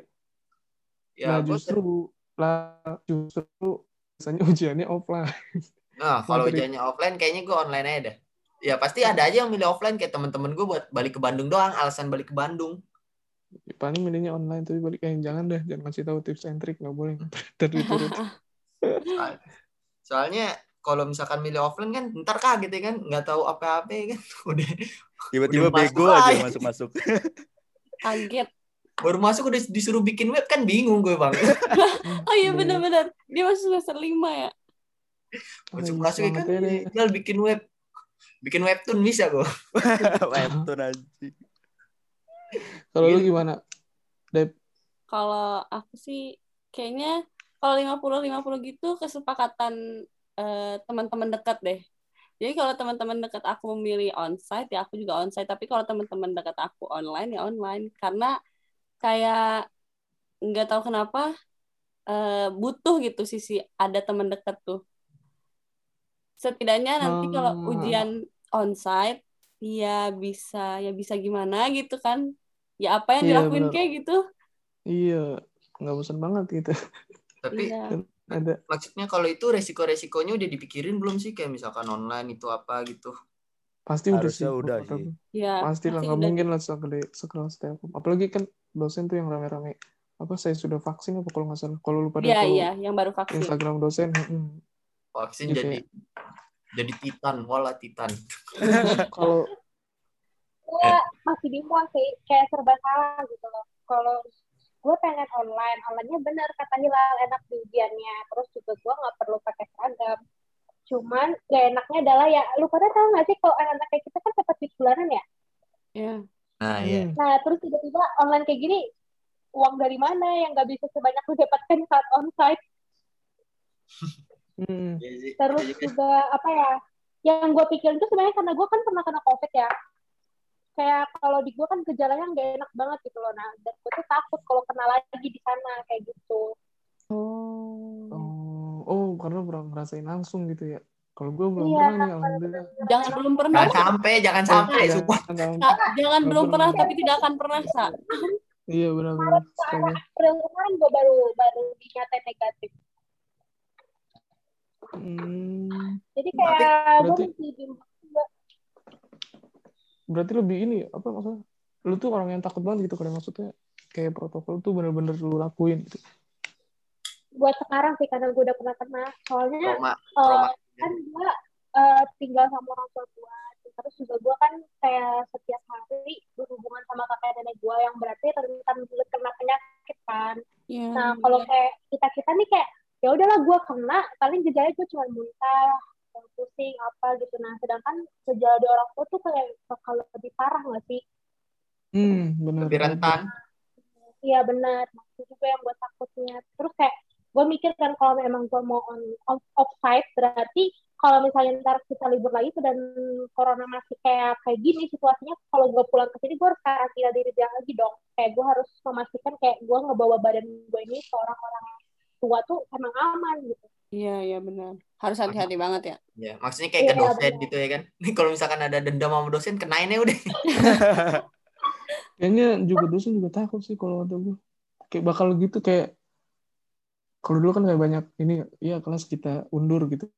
ya nah gue justru lah justru biasanya ujiannya offline. Nah, kalau Materi. ujiannya offline kayaknya gue online aja dah. Ya pasti ada aja yang milih offline kayak temen-temen gue buat balik ke Bandung doang, alasan balik ke Bandung. Paling milihnya online tapi balik eh, jangan deh, jangan kasih tahu tips and trick nggak boleh. Dari turut. Soal- Soalnya kalau misalkan milih offline kan ntar kaget ya kan, nggak tahu apa-apa ya kan. Udah Tiba-tiba Udah bego aja. masuk-masuk. Kaget. Baru masuk udah disuruh bikin web kan bingung gue bang. Oh iya benar-benar. Dia masuk semester 5 ya. Masuk masuk kan semangat ya tinggal bikin web. Bikin webtoon bisa gue. Webtoon aja. Kalau lu Gitu. gimana? Dep, Kalau aku sih kayaknya kalau 50-50 gitu kesepakatan eh, teman-teman dekat deh. Jadi kalau teman-teman dekat aku memilih onsite ya aku juga onsite. Tapi kalau teman-teman dekat aku online ya online. Karena kayak nggak tahu kenapa eh, butuh gitu sisi ada teman dekat tuh. Setidaknya nanti kalau Hmm. ujian onsite ya bisa ya bisa gimana gitu kan. Ya apa yang Iya, dilakuin benar. kayak gitu. iya nggak bosan banget gitu. Tapi Iya. Ada maksudnya kalau itu resiko-resikonya udah dipikirin belum sih kayak misalkan online itu apa gitu. pasti udah sih. Harusnya udah sih. Ya, Pasti lah nggak mungkin lah sekali sekelas. Apalagi kan dosen tuh yang rame-rame. Apa saya sudah vaksin apa kalau nggak salah? Kalau lu pada Iya, iya, yang baru vaksin. Instagram dosen, mm, Vaksin Gitu jadi ya. jadi titan, wala titan. kalau gue masih bingung sih kayak serba salah gitu loh kalau gue pengen online onlinenya bener kata Hilal enak di ujiannya terus juga gue nggak perlu pakai seragam cuman gak enaknya adalah ya lu pada tahu nggak sih kalau anak-anak kayak kita kan dapat duit bulanan ya Iya. Nah, iya. hmm, nah terus tiba-tiba online kayak gini uang dari mana yang nggak bisa sebanyak lu dapatkan saat onsite hmm, Iya terus Iya juga. apa ya yang gue pikirin tuh sebenarnya karena gue kan pernah kena covid ya kayak kalau di gue kan gejalanya nggak enak banget gitu loh nah dan gue tuh takut kalau kena lagi di sana kayak gitu Oh. oh, oh karena pernah ngerasain langsung gitu ya. Kalau gue belum Iya, pernah nih, alhamdulillah. Jangan belum pernah. Jangan sampai, jangan sampai. Jangan- Sumpah. jangan- belum pernah. pernah tapi tidak akan pernah, Sa. Iya benar-benar. April kemarin gue baru baru dinyatain negatif. Hmm, Jadi kayak gue berarti- mesti di berarti lebih ini apa maksudnya? Lu tuh orang yang takut banget gitu kalau maksudnya kayak protokol tuh bener-bener lu lakuin gitu. buat sekarang sih karena gue udah pernah kena. Soalnya Trauma, eh, trauma. Kan gue eh, tinggal sama orang tua gue. Terus juga gue kan kayak setiap hari berhubungan sama kakek nenek gue yang berarti rentan kena penyakit kan. Iya. Nah kalau kayak kita kita nih kayak ya udahlah gue kena paling gejalanya gue cuma muntah pusing apa gitu nah sedangkan gejala di orang tua tuh kayak bakal lebih parah nggak sih Hmm, benar. Lebih rentan. iya benar itu juga yang gue takutnya terus kayak gue mikir kan kalau memang gue mau on off, offsite berarti kalau misalnya ntar kita libur lagi tuh dan corona masih kayak kayak gini situasinya kalau gue pulang ke sini gue harus karantina diri dia lagi dong kayak gue harus memastikan kayak gue ngebawa badan gue ini ke orang-orang tua tuh emang aman gitu Iya, iya benar. Harus hati-hati banget ya. Ya, maksudnya kayak ke Iya, dosen benar. gitu ya kan. Nih kalau misalkan ada dendam sama dosen, kenainnya udah. Kayaknya juga dosen juga takut sih kalau ada gue. Kayak bakal gitu kayak kalau dulu kan kayak banyak ini ya kelas kita undur gitu.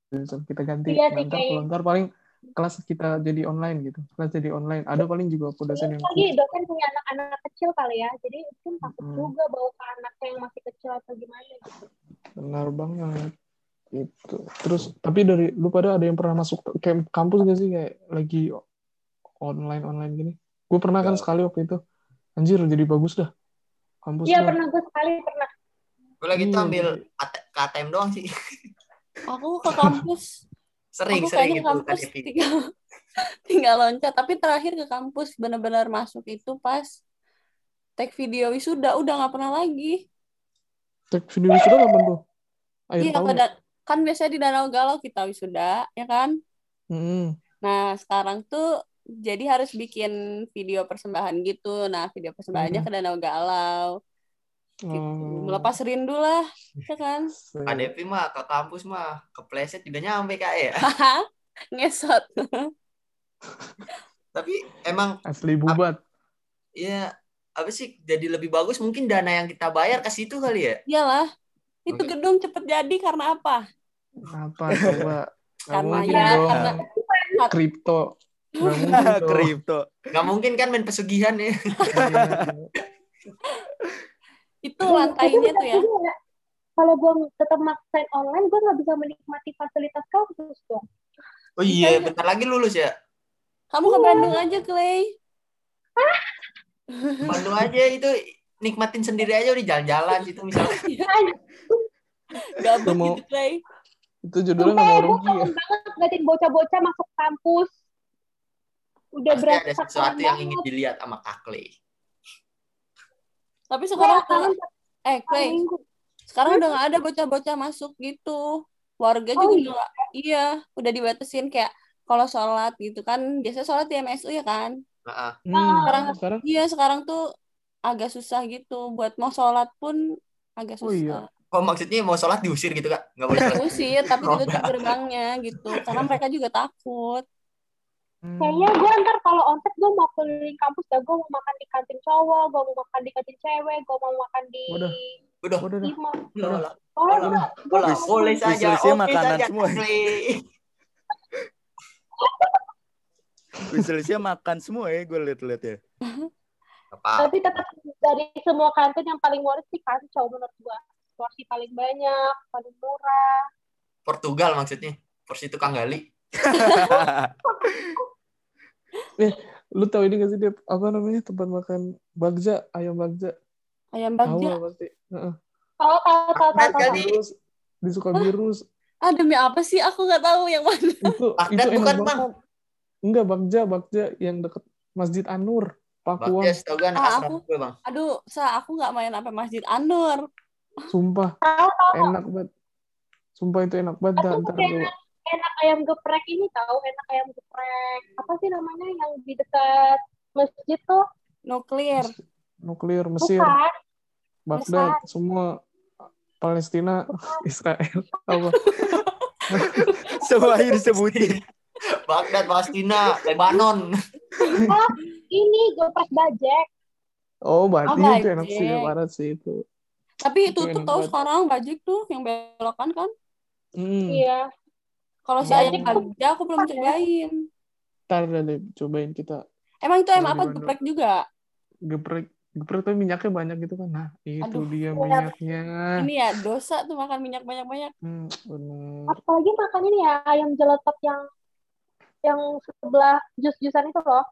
Kita ganti Iya kayak- kalau ntar paling kelas kita jadi online gitu. Kelas jadi online. Ada paling juga aku dosen yang lagi dosen punya anak-anak kecil kali ya jadi mungkin takut Hmm. juga bawa ke anaknya yang masih kecil atau gimana gitu benar banget. Itu. Terus tapi dari lu pada ada yang pernah masuk kayak kampus gak sih kayak lagi online online gini? Gue pernah kan Enggak. sekali waktu itu. Anjir jadi bagus dah. Kampus iya pernah gue sekali pernah Gue lagi tuh Iya, ambil AT- KTM doang sih. Aku ke kampus, Sering, aku sering gitu. ke kampus KTP. tinggal tinggal loncat. Tapi terakhir ke kampus benar-benar masuk itu pas take video wisuda udah nggak pernah lagi. Tek video wisuda kapan tuh? Akhir Iya, tahun ke ya? kan biasanya di Danau Galau kita wisuda, ya kan? Mm-mm. Nah, sekarang tuh jadi harus bikin video persembahan gitu. Nah, video persembahannya Hmm. ke Danau Galau. Gitu. Oh. Melepas rindu lah, ya kan? KDP mah ke kampus mah kepleset juga nyampe kak ya. Ngesot. Tapi emang Asli bubat. ya apa sih jadi lebih bagus mungkin dana yang kita bayar ke situ kali ya. Iyalah. Itu gedung cepet jadi karena apa? Apa coba? Gak Karena ya, dong. karena Kripto. Gak. Kripto. Nggak mungkin kan main pesugihan ya. Iya. itu lantainya tuh ya. Ya, kalau gue tetap maksain online gue nggak bisa menikmati fasilitas kampus dong Oh iya, bentar lagi lulus ya. Kamu ke Bandung aja, Clay. Bandung aja itu nikmatin sendiri aja udah jalan-jalan gitu misalnya. Gabut Mau- gitu, Clay. Itu judulnya nggak gue rugi ya. kangen banget ngeliatin bocah-bocah masuk kampus udah Pasti ada sesuatu yang ingin dilihat sama Kak Clay. Tapi sekarang kangen eh Clay, sekarang udah nggak ada bocah-bocah masuk gitu. Warga Oh, juga iya? udah iya, udah dibatasin kayak kalau sholat gitu kan. Biasa sholat di MSU ya kan? Nah, Hmm, Sekarang- sekarang? iya sekarang tuh agak susah gitu. Buat mau sholat pun agak Oh, iya. susah. Oh maksudnya mau sholat diusir gitu kak? Nggak boleh sholat. usir tapi Oh, ditutup gerbangnya gitu. Karena mereka juga takut hmm, kayaknya gue ntar kalau onset gue mau keliling kampus ya gue mau makan di kantin cowok gue mau makan di kantin cewek gue mau makan di. Udah, udah dah. udah, udah, oh, udah, udah, Wis- boleh saja. Oke makanan saja, semua. Wishlistnya makan semua ya gue liat-liat ya. Apa? tapi tetap dari semua kantin yang paling murah sih kantin cowok menurut gue porsi paling banyak paling murah Portugal maksudnya. Porsi tukang gali. Lu tahu ini gak sih dia apa namanya tempat makan bagja, ayam bagja. ayam Tahu bagja lah pasti. Heeh. tahu tahu tahu tahu tahu. Terus di Sukavirus ah demi apa sih aku nggak tahu yang mana itu Baghdad itu enak bukan, banget. Bang. Enggak bagja, bagja yang deket Masjid Anur, setahu gue anak Ah, aku- gue bang. aduh sa aku nggak main sampai masjid Anur Sumpah tahu tahu enak banget. Sumpah itu enak banget dah, Aku enak, enak ayam geprek ini tahu enak ayam geprek apa sih namanya yang di dekat masjid tuh nuklir nuklir Mesir, bukan Baghdad, semua Palestina, Israel, apa? Semua disebutin. Baghdad, Palestina, Lebanon. Oh, ini geprek bajek. Oh, berarti Oh, itu enak sih, Bajek. parah sih itu. Tapi Itu tutup enak tahu sekarang bajik tuh yang belokan kan. Hmm. Iya. Kalau si Bajik ayam tuh- Bagja aku belum cobain. Ntar deh cobain kita Emang itu ayam apa geprek juga? geprek geprek tapi minyaknya banyak gitu kan. Nah, itu Aduh. dia Iya. minyaknya. Ini ya dosa tuh makan minyak banyak-banyak. Hmm, bener. Apalagi makan ini ya ayam jeletot yang yang sebelah jus-jusan itu loh.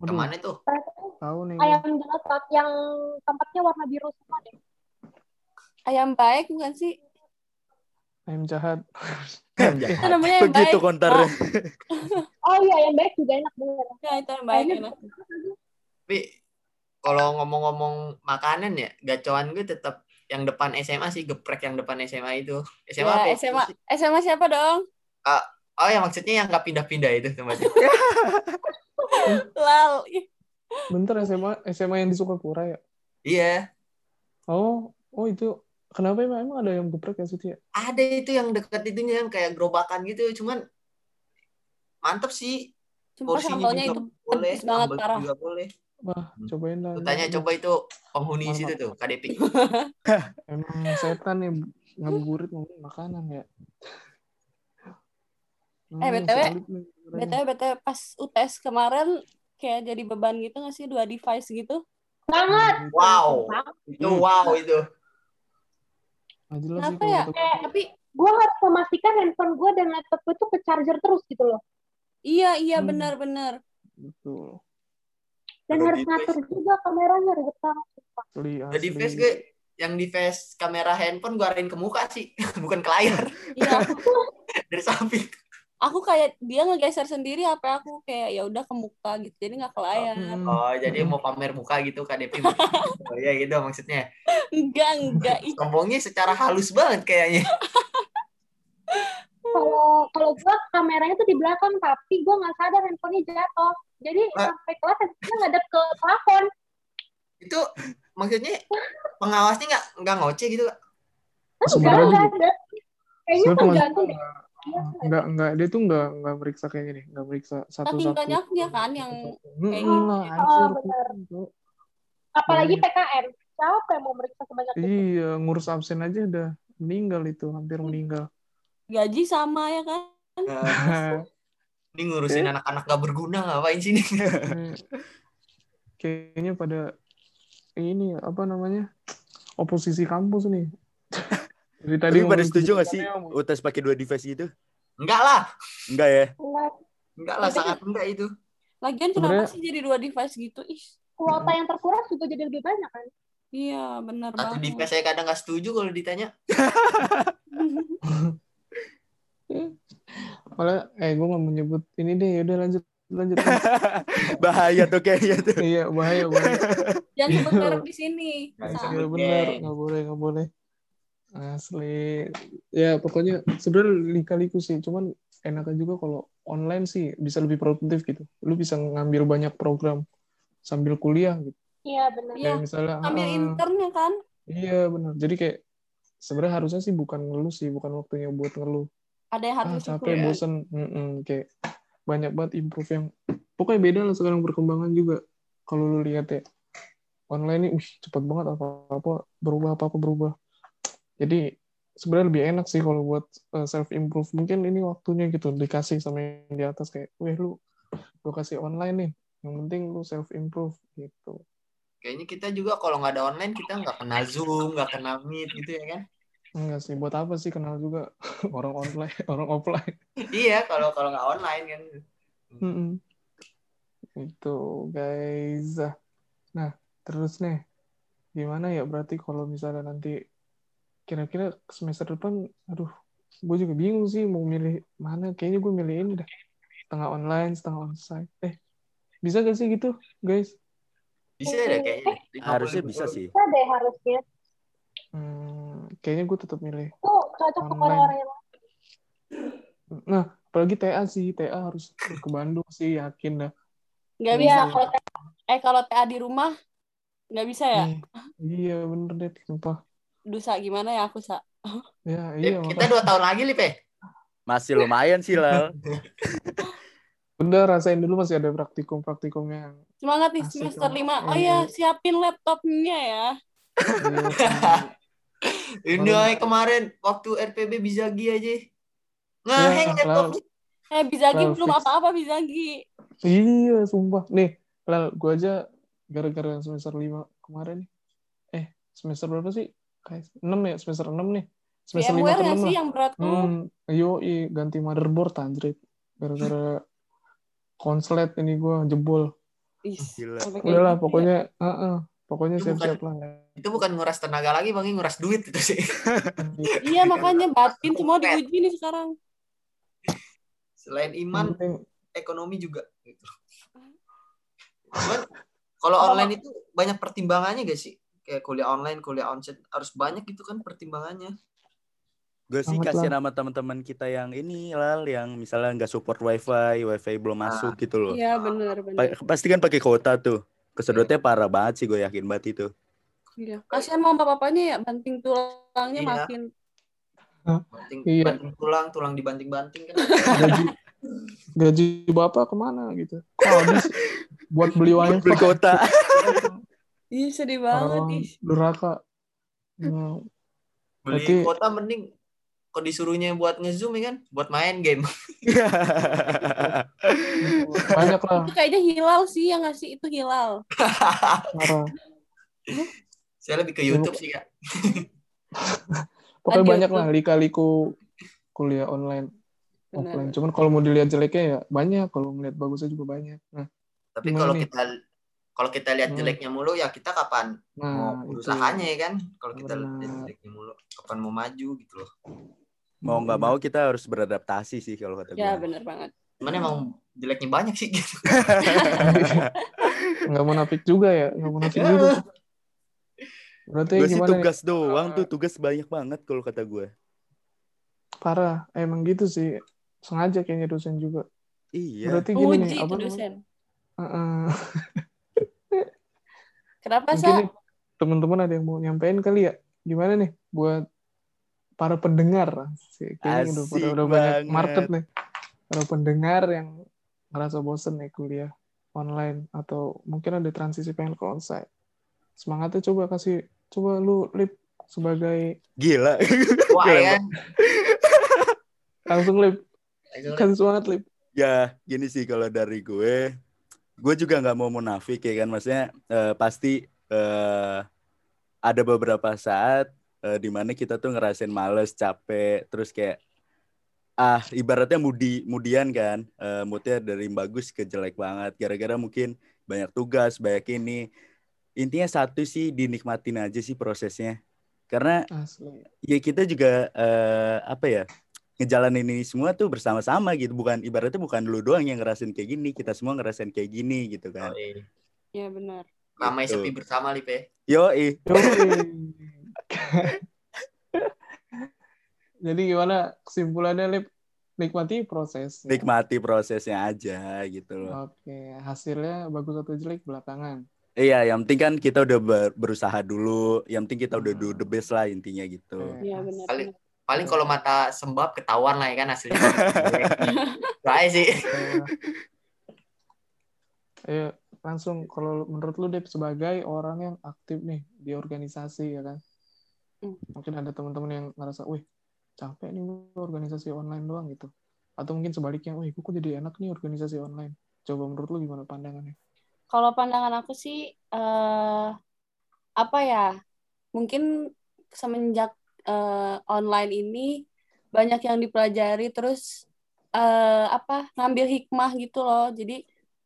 Waduh, Ke mana tuh? tahu nih. Ayam jeletot yang tempatnya warna biru semua deh. Ayam baik bukan sih? Ayam jahat. Ayam Itu jahat. namanya ayam baik. Begitu konternya. Oh iya ayam baik juga enak bener. Ya, itu ayam baik enak. Tapi kalau ngomong-ngomong makanan ya, gacoan gue tetap yang depan SMA sih, geprek yang depan SMA itu. SMA apa Ya, ya? SMA SMA siapa dong? Oh ya maksudnya yang nggak pindah-pindah itu tempatnya. Lal. Bentar SMA SMA yang di Sukapura ya. iya, Oh, oh itu kenapa emang emang ada yang geprek ya situ ya? ada itu yang dekat itunya yang kayak gerobakan gitu, cuman mantep sih. Porsinya sambalnya itu boleh, pedes banget parah. juga boleh. Wah, Hmm. cobain lah. Tanya Emang- coba itu penghuni Mantap. situ tuh, KDP. Emang setan nih ngabuburit ngomong makanan ya. Eh, Hmm, BTW, nih sebenarnya. BTW BTW pas UTS kemarin kayak jadi beban gitu nggak sih dua device gitu? Banget. Wow, itu wow itu. Nggak jelas sih Kenapa ya? kata- Eh, tapi Gue harus memastikan handphone gue dan laptop gue tuh ke charger terus gitu loh. iya iya Hmm. benar-benar. Betul. Dan Kalau harus di ngatur juga kameranya ribet banget. Jadi face gue yang di face kamera handphone gue arahin ke muka sih, bukan ke layar Iya, dari samping. Aku kayak dia ngegeser sendiri apa aku kayak ya udah ke muka gitu. Jadi nggak ke layar. Hmm. Oh, jadi mau pamer muka gitu KDP. oh iya gitu maksudnya. Enggak, enggak. Ih, Sombongnya secara halus banget kayaknya. Kalau kalau gue kameranya tuh di belakang tapi gue nggak sadar handphonenya jatuh. Jadi Ah. sampai kelas handphonenya ngadep ke plafon. Itu maksudnya pengawasnya nggak nggak ngoceh gitu. Kak? Sebenarnya Nggak juga- ada. Kayaknya tergantung deh. Iya, enggak enggak dia tuh enggak enggak meriksa kayak gini, enggak meriksa satu-satu. Saking banyaknya kan yang Hmm, kayak gitu. Oh. Apalagi Banyak. PKN. Siapa yang mau meriksa sebanyak itu? Iya, ngurus absen aja udah meninggal itu, hampir meninggal. gaji sama ya kan? Nah, ini ngurusin anak-anak gak berguna ngapain sih ini? Eh, Kayaknya pada ini apa namanya? Oposisi kampus nih. Dari tadi Tapi pada setuju gak sih kebijakannya, UTS pakai dua device gitu? Enggak lah, Enggak ya? Enggak. enggak lah sangat enggak itu. Lagian kenapa sih jadi dua device gitu? Ih, Kuota yang terkuras juga jadi lebih banyak kan? iya benar Satu di banget. saya kadang nggak setuju kalau ditanya. Malah, eh gue nggak mau nyebut ini deh, yaudah lanjut, lanjut. Bahaya tuh kayaknya tuh. iya, bahaya, bahaya. Jangan sebut merek di sini. Iya benar, nggak boleh, nggak boleh. Asli. Ya pokoknya sebenarnya lika-liku sih, cuman enaknya juga kalau online sih bisa lebih produktif gitu. Lu bisa ngambil banyak program sambil kuliah gitu. Iya benar. Kayak misalnya, ambil ah, internnya kan? iya benar. Jadi kayak sebenarnya harusnya sih bukan ngeluh sih, bukan waktunya buat ngeluh. Ada yang harus Ah, capek, bosen, Mm-mm, kayak banyak banget improve yang pokoknya beda lah sekarang perkembangan juga. Kalau lu lihat ya online ini, wih cepet banget apa-apa berubah apa-apa berubah. Jadi sebenarnya lebih enak sih kalau buat self improve. Mungkin ini waktunya gitu dikasih sama yang di atas kayak, weh lu gue kasih online nih. Yang penting lu self improve gitu. Kayaknya kita juga kalau nggak ada online kita nggak kenal Zoom, nggak kenal Meet gitu ya kan? Enggak sih, buat apa sih kenal juga orang online, orang offline. iya, kalau kalau nggak online kan. Mm-mm. Itu guys. Nah, terus nih gimana ya berarti kalau misalnya nanti kira-kira semester depan, aduh, gue juga bingung sih mau milih mana. Kayaknya gue milih ini dah. Setengah online, setengah onsite. Eh, bisa gak sih gitu, guys? Bisa ada kayaknya. 50, Harusnya bisa 50. sih. Bisa deh harusnya. Hmm, kayaknya gue tetap milih. Tuh cocok Online. orang-orang yang Nah, apalagi TA sih, TA harus ke Bandung sih, yakin dah. Nggak Iya. bisa kalau eh kalau TA di rumah nggak bisa ya? Eh, iya bener deh, sumpah. Dusa gimana ya aku sa? Ya, Ya, iya kita makanya. dua tahun lagi, Lip ya? Masih lumayan sih, Lal. Udah rasain dulu masih ada praktikum-praktikumnya Semangat nih Asik semester. 5. Oh ya, siapin laptopnya ya. Iya, Ini ay, kemarin waktu RPB Bizagi aja. Ngeheng Ya, laptopnya. Eh, Bizagi Well, belum apa-apa Bizagi. Iya, sumpah. Nih, Lal, gue aja gara-gara semester 5 kemarin nih. Eh, semester berapa sih? Kayak 6 ya, semester 6 nih. Semester 5 VMware ke nggak 6 sih lah. yang berat tuh? Hmm, yo, ganti motherboard anjrit. Gara-gara konslet ini gue jebol. Ih, Gila. sampai kayak Udahlah, gitu ya. pokoknya, heeh, pokoknya Itu siap-siap lah. Itu bukan nguras tenaga lagi, Bang, nguras duit itu sih. Iya, makanya batin semua diuji nih sekarang. Selain iman, penting, ekonomi juga gitu. Cuman kalau online itu banyak pertimbangannya gak sih? Kayak kuliah online, kuliah onsite harus banyak gitu kan pertimbangannya. Gue sih Banget kasihan sama teman-teman kita yang ini lal yang misalnya nggak support wifi, wifi belum Ah. masuk gitu loh. Iya, benar benar. Pa- Pasti kan pakai kuota tuh. Kesedotnya parah banget sih gue yakin banget itu. Iya. Kasihan mau bapak-bapaknya ya banting tulangnya Iya. makin Banting, Iya. banting tulang, tulang dibanting-banting kan. gaji, gaji bapak ke mana gitu. Kok habis buat beli wifi. Beli kuota. Ih, sedih banget Orang ih. durhaka. Nah, Beli Berarti- kuota mending kok disuruhnya buat nge-zoom ya kan, buat main game. banyak lah Itu kayaknya hilal sih yang ngasih itu hilal. Saya lebih ke YouTube sih, Kak. Pokoknya banyak lah lika-liku kuliah online offline. Benar. Cuman kalau mau dilihat jeleknya ya banyak, kalau melihat bagusnya juga banyak. Nah, Tapi kalau nih? kita kalau kita lihat Hmm. jeleknya mulu ya kita kapan nah mau itu. berusahanya ya kan? Kalau kita lihat jeleknya mulu, kapan mau maju gitu loh. mau nggak mau kita harus beradaptasi sih kalau kata gue. Ya, benar banget. Cuman emang jeleknya banyak sih gitu. nggak munafik juga ya, nggak munafik Ya. juga. Berarti Gue sih gimana nih? tugas doang tuh, tugas banyak banget kalau kata gue. Parah, emang gitu sih. Sengaja kayaknya dosen juga. Iya. Berarti gini nih, Uji apa itu namanya? dosen. Kenapa nih, teman-teman ada yang mau nyampein kali ya? Gimana nih buat para pendengar? Sih, Kayaknya udah, udah, udah banyak market nih. Para pendengar yang ngerasa bosen nih kuliah online atau mungkin ada transisi pengen ke onsite. Semangatnya coba kasih, coba lu lip sebagai Gila. Wah, Keren ya kan? langsung lip kasih semangat lip. ya gini sih kalau dari gue gue juga nggak mau munafik ya kan maksudnya eh, pasti eh, ada beberapa saat eh, di mana kita tuh ngerasain males capek terus kayak ah ibaratnya mudi mudian kan eh, moodnya dari bagus ke jelek banget. Gara-gara mungkin banyak tugas banyak ini. Intinya satu sih dinikmatin aja sih prosesnya. Karena Asli. ya kita juga eh, apa ya ngejalanin ini semua tuh bersama-sama gitu bukan ibaratnya bukan lu doang yang ngerasain kayak gini kita semua ngerasain kayak gini gitu kan Oh, iya. Ya benar. Ramai Gitu. sepi bersama Lip ya. yo Yoi. Jadi gimana kesimpulannya lip? Nikmati proses. nikmati prosesnya aja gitu loh Oke, hasilnya bagus atau jelek belakangan. iya yang penting kan kita udah ber- berusaha dulu yang penting kita udah do the best lah intinya gitu. Iya benar. Paling kalau mata sembab ketahuan lah ya kan hasilnya. Baik sih. Ayo langsung kalau menurut lu Dep sebagai orang yang aktif nih di organisasi ya kan. Hmm. Mungkin ada teman-teman yang ngerasa, "Wih, capek nih organisasi online doang gitu." Atau mungkin sebaliknya, "Wih, kok jadi enak nih organisasi online." Coba menurut lu gimana pandangannya? Kalau pandangan aku sih eh apa ya? Mungkin semenjak eh, online ini banyak yang dipelajari terus eh apa? ngambil hikmah gitu loh. Jadi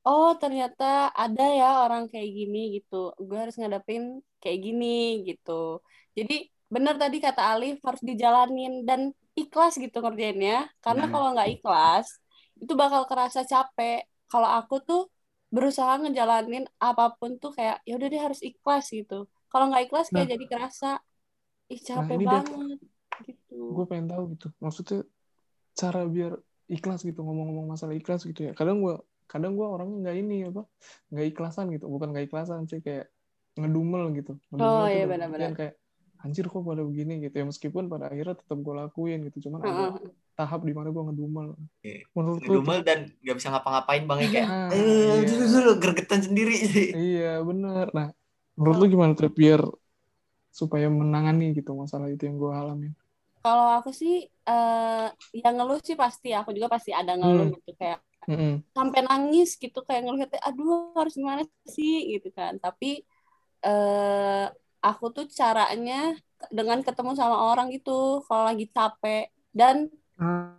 oh ternyata ada ya orang kayak gini gitu. Gue harus ngadepin kayak gini gitu. Jadi benar tadi kata Alif harus dijalanin dan ikhlas gitu ngerjainnya. Karena Hmm. kalau nggak ikhlas itu bakal kerasa capek. Kalau aku tuh berusaha ngejalanin apa pun tuh kayak ya udah deh harus ikhlas gitu. Kalau nggak ikhlas kayak Nah. jadi kerasa ih capek ini deh. banget gitu. Gue pengen tahu gitu. Maksudnya cara biar ikhlas gitu ngomong-ngomong masalah ikhlas gitu ya. Kadang gue kadang gue orangnya nggak ini apa nggak ikhlasan gitu bukan nggak ikhlasan sih kayak ngedumel gitu ngedumel Oh, iya, benar-benar. kayak anjir kok pada begini gitu ya meskipun pada akhirnya tetap gue lakuin gitu cuman agak Heeh. tahap di mana gue ngedumel. Iya. Menurut lu ngedumel dan nggak bisa ngapa-ngapain bang ya kayak Ah, eh iya. gergetan sendiri sih Iya bener. Nah, menurut lu gimana tuh biar supaya menangani gitu masalah itu yang gue alamin? Kalau aku sih eh yang ngeluh sih pasti aku juga pasti ada ngeluh Hmm. gitu kayak Mm-mm. sampai nangis gitu kayak ngeluh kayak aduh harus gimana sih gitu kan. Tapi eh aku tuh caranya dengan ketemu sama orang gitu kalau lagi capek dan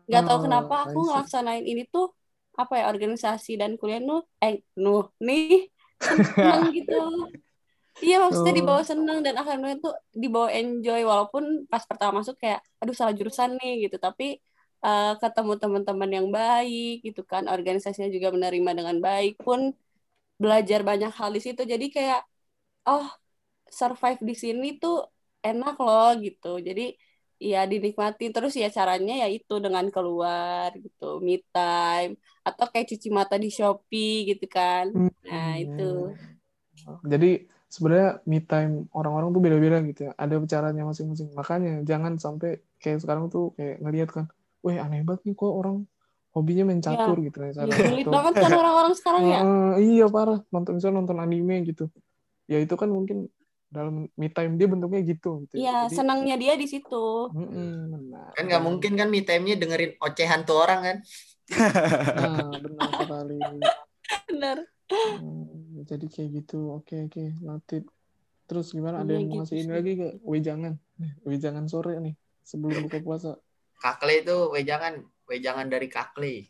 nggak tahu kenapa aku I see. ngelaksanain ini tuh apa ya organisasi dan kuliah tuh eh nuh nih seneng gitu iya maksudnya Oh. dibawa seneng dan akhirnya tuh dibawa enjoy walaupun pas pertama masuk kayak aduh salah jurusan nih gitu. Tapi eh, ketemu teman-teman yang baik gitu kan organisasinya juga menerima dengan baik pun belajar banyak hal di situ. Jadi kayak oh survive di sini tuh enak loh gitu. Jadi ya dinikmati. Terus ya caranya ya itu dengan keluar gitu me time atau kayak cuci mata di Shopee gitu kan. Nah itu. Jadi sebenarnya me time orang-orang tuh beda-beda gitu ya. Ada caranya masing-masing. Makanya jangan sampai kayak sekarang tuh kayak ngelihat kan, weh aneh banget nih kok orang hobinya main catur gitu ya. ya, sulit banget kan orang-orang sekarang ya Heeh, iya parah. Nonton misalnya nonton anime gitu. Ya itu kan mungkin dalam me time dia bentuknya gitu gitu. Iya, Jadi, senangnya dia di situ. Benar. kan nggak mungkin kan me time-nya dengerin ocehan tuh orang kan Nah, benar sekali. Benar. Hmm, jadi kayak gitu. Oke, oke. Noted. Terus gimana? Ada Iya, yang mau gitu ngasih ini lagi gak? Wejangan. Nih, Wejangan sore nih. Sebelum buka puasa. kakle itu wejangan wejangan dari kakle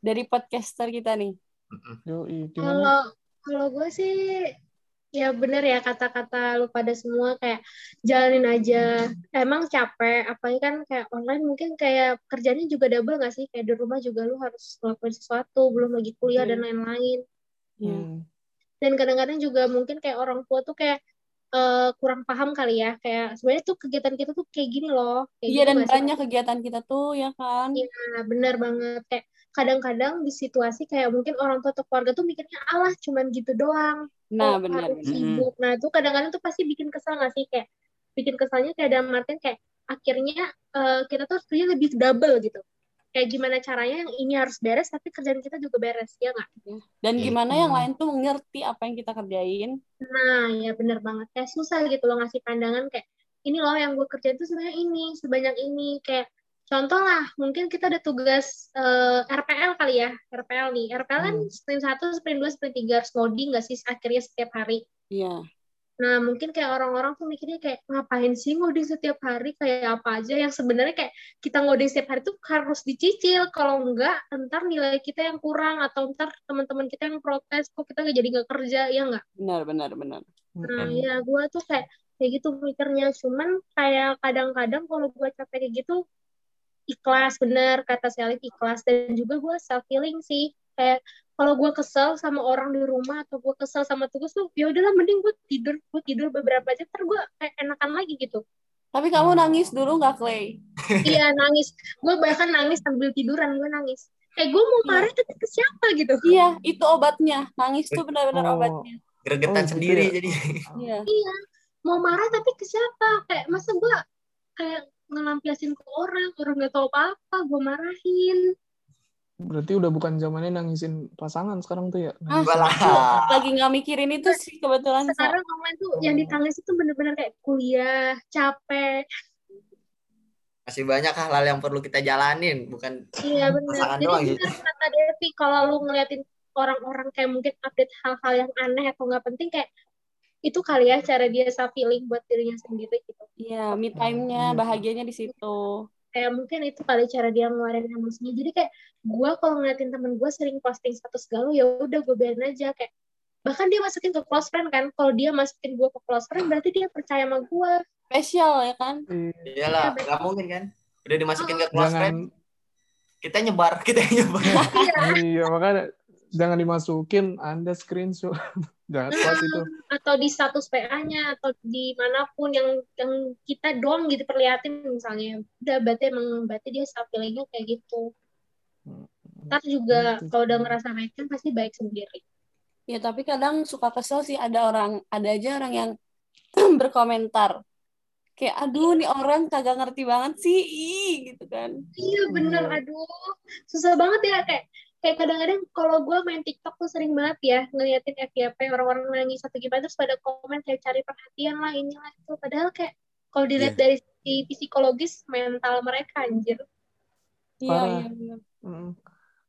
Dari podcaster kita nih. Gimana? Kalau kalau gue sih ya bener ya kata-kata lu pada semua kayak jalanin aja. Emang capek, apalagi kan kayak online mungkin kayak kerjanya juga double gak sih? Kayak di rumah juga lu harus ngelakuin sesuatu, belum lagi kuliah dan lain-lain. Iya. Hmm. Dan kadang-kadang juga mungkin kayak orang tua tuh kayak eh, kurang paham kali ya. Kayak sebenarnya tuh kegiatan kita tuh kayak gini loh. Kayak Iya gitu dan sih? banyak kegiatan kita tuh ya kan. Nah, bener banget. Kayak kadang-kadang di situasi kayak mungkin orang tua atau keluarga tuh mikirnya alah cuman gitu doang. Nah, Oh, benar. harus benar. sibuk. Nah, itu kadang-kadang tuh pasti bikin kesel nggak sih? Kayak bikin keselnya kayak dalam artian kayak akhirnya eh, kita tuh kerja lebih double gitu. Kayak gimana caranya yang ini harus beres, tapi kerjaan kita juga beres, ya nggak? Dan Iya. gimana yang Hmm. lain tuh mengerti apa yang kita kerjain. Nah, ya bener banget. Kayak susah gitu loh ngasih pandangan kayak, ini loh yang gue kerjain tuh sebenarnya ini, sebanyak ini. Kayak contoh lah, mungkin kita ada tugas eh, RPL kali ya, RPL nih. RPL kan Hmm. sprint 1, sprint 2, sprint 3 harus ngoding nggak sih akhirnya setiap hari. Iya. Nah, mungkin kayak orang-orang tuh mikirnya kayak ngapain sih ngoding setiap hari kayak apa aja yang sebenarnya kayak kita ngoding setiap hari tuh harus dicicil. Kalau enggak, ntar nilai kita yang kurang atau ntar teman-teman kita yang protes kok kita nggak jadi nggak kerja, ya nggak? Benar, benar, benar. Nah, Hmm. ya gue tuh kayak kayak gitu mikirnya. Cuman kayak kadang-kadang kalau gue capek kayak gitu, ikhlas bener kata Selin ikhlas dan juga gue self healing sih. Kayak kalau gue kesel sama orang di rumah atau gue kesel sama tugas tuh, ya udahlah mending gue tidur, gue tidur beberapa jam, ntar gue kayak enakan lagi gitu. Tapi kamu nangis dulu nggak, Clay? Iya nangis, gue bahkan nangis sambil tiduran gue nangis. Kayak gue mau Iya. marah tapi ke siapa gitu. Iya, itu obatnya. Nangis tuh benar-benar Oh. obatnya. gregetan Oh, gitu sendiri ya? jadi Iya. Iya, mau marah tapi ke siapa? Kayak masa gue kayak ngelampiasin ke orang, orang nggak tahu apa-apa, gue marahin. Berarti udah bukan zamannya nangisin pasangan sekarang tuh ya. Ah, lagi nggak mikirin itu sih kebetulan. Sekarang online tuh yang Oh. ditangis itu bener-bener kayak kuliah, capek. masih banyak hal yang perlu kita jalanin bukan Iya bener. Pasangan Jadi doang bener kata Devi, kalau lu ngeliatin orang-orang kayak mungkin update hal-hal yang aneh atau nggak penting kayak itu kali ya cara dia self healing buat dirinya sendiri gitu. Iya, me time-nya, Iya sih. bahagianya di situ. kayak mungkin itu kali cara dia ngeluarin emosinya. Jadi kayak gue kalau ngeliatin temen gue sering posting status galau ya udah gue biarin aja. Kayak bahkan dia masukin ke close friend kan. Kalau dia masukin gue ke close friend berarti dia percaya sama gue Spesial ya kan? iyalah nggak mungkin kan? Udah dimasukin ke close Jangan. friend kita nyebar kita nyebar. Iya makanya jangan dimasukin Anda screenshot. Jangan kuat itu. atau di status PA-nya atau di mana pun yang yang kita doang gitu perlihatin misalnya udah berarti emang berarti dia self healingnya kayak gitu ntar juga Gitu. kalau udah ngerasa baik kan pasti baik sendiri Ya, tapi kadang suka kesel sih ada orang, ada aja orang yang berkomentar. kayak aduh nih orang kagak ngerti banget sih ih gitu kan Iya bener, Iya. aduh susah banget ya kayak kayak kadang-kadang kalau gue main TikTok tuh sering banget ya ngeliatin FYP orang-orang nangis atau gimana terus pada komen kayak cari perhatian lah inilah itu padahal kayak kalau dilihat Iya. dari sisi psikologis mental mereka anjir iya Parah. iya bener. Mm.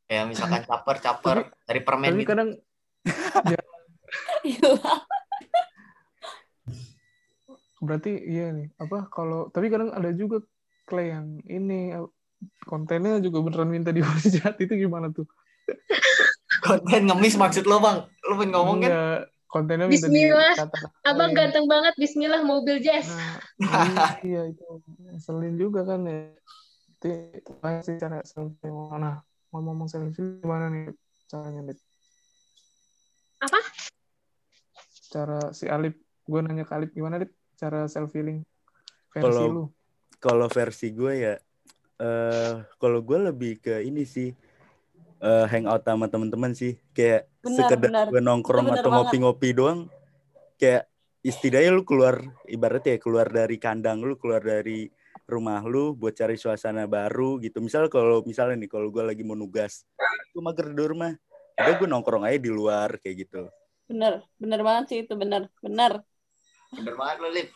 Kayak misalkan caper-caper dari permen Tapi gitu. kadang Iya. berarti iya nih apa kalau tapi kadang ada juga Clay yang ini kontennya juga beneran minta jahat itu gimana tuh? Konten ngemis maksud lo bang. Lo pengen ngomong kan? Enggak, kontennya minta Bismillah. abang ganteng banget Bismillah mobil jazz Nah, iya itu ngeselin juga kan ya. Itu gimana sih cara selfie mana? Ngomong-ngomong selfie gimana nih caranya, Dit? Apa? Cara si Alip, gue nanya ke Alip gimana, Dit? Cara selfie versi Kalau- lu. kalau versi gue ya eh kalau gue lebih ke ini sih eh hangout sama teman-teman sih. Kayak Benar, sekedar benar. gue nongkrong benar atau ngopi-ngopi doang. Kayak istilahnya lu keluar ibaratnya ya keluar dari kandang lu keluar dari rumah lu buat cari suasana baru gitu. Misal kalau misalnya nih kalau gue lagi mau nugas gue mager di rumah udah gue nongkrong aja di luar kayak gitu. Bener bener banget sih itu bener bener Bener banget lo Lip.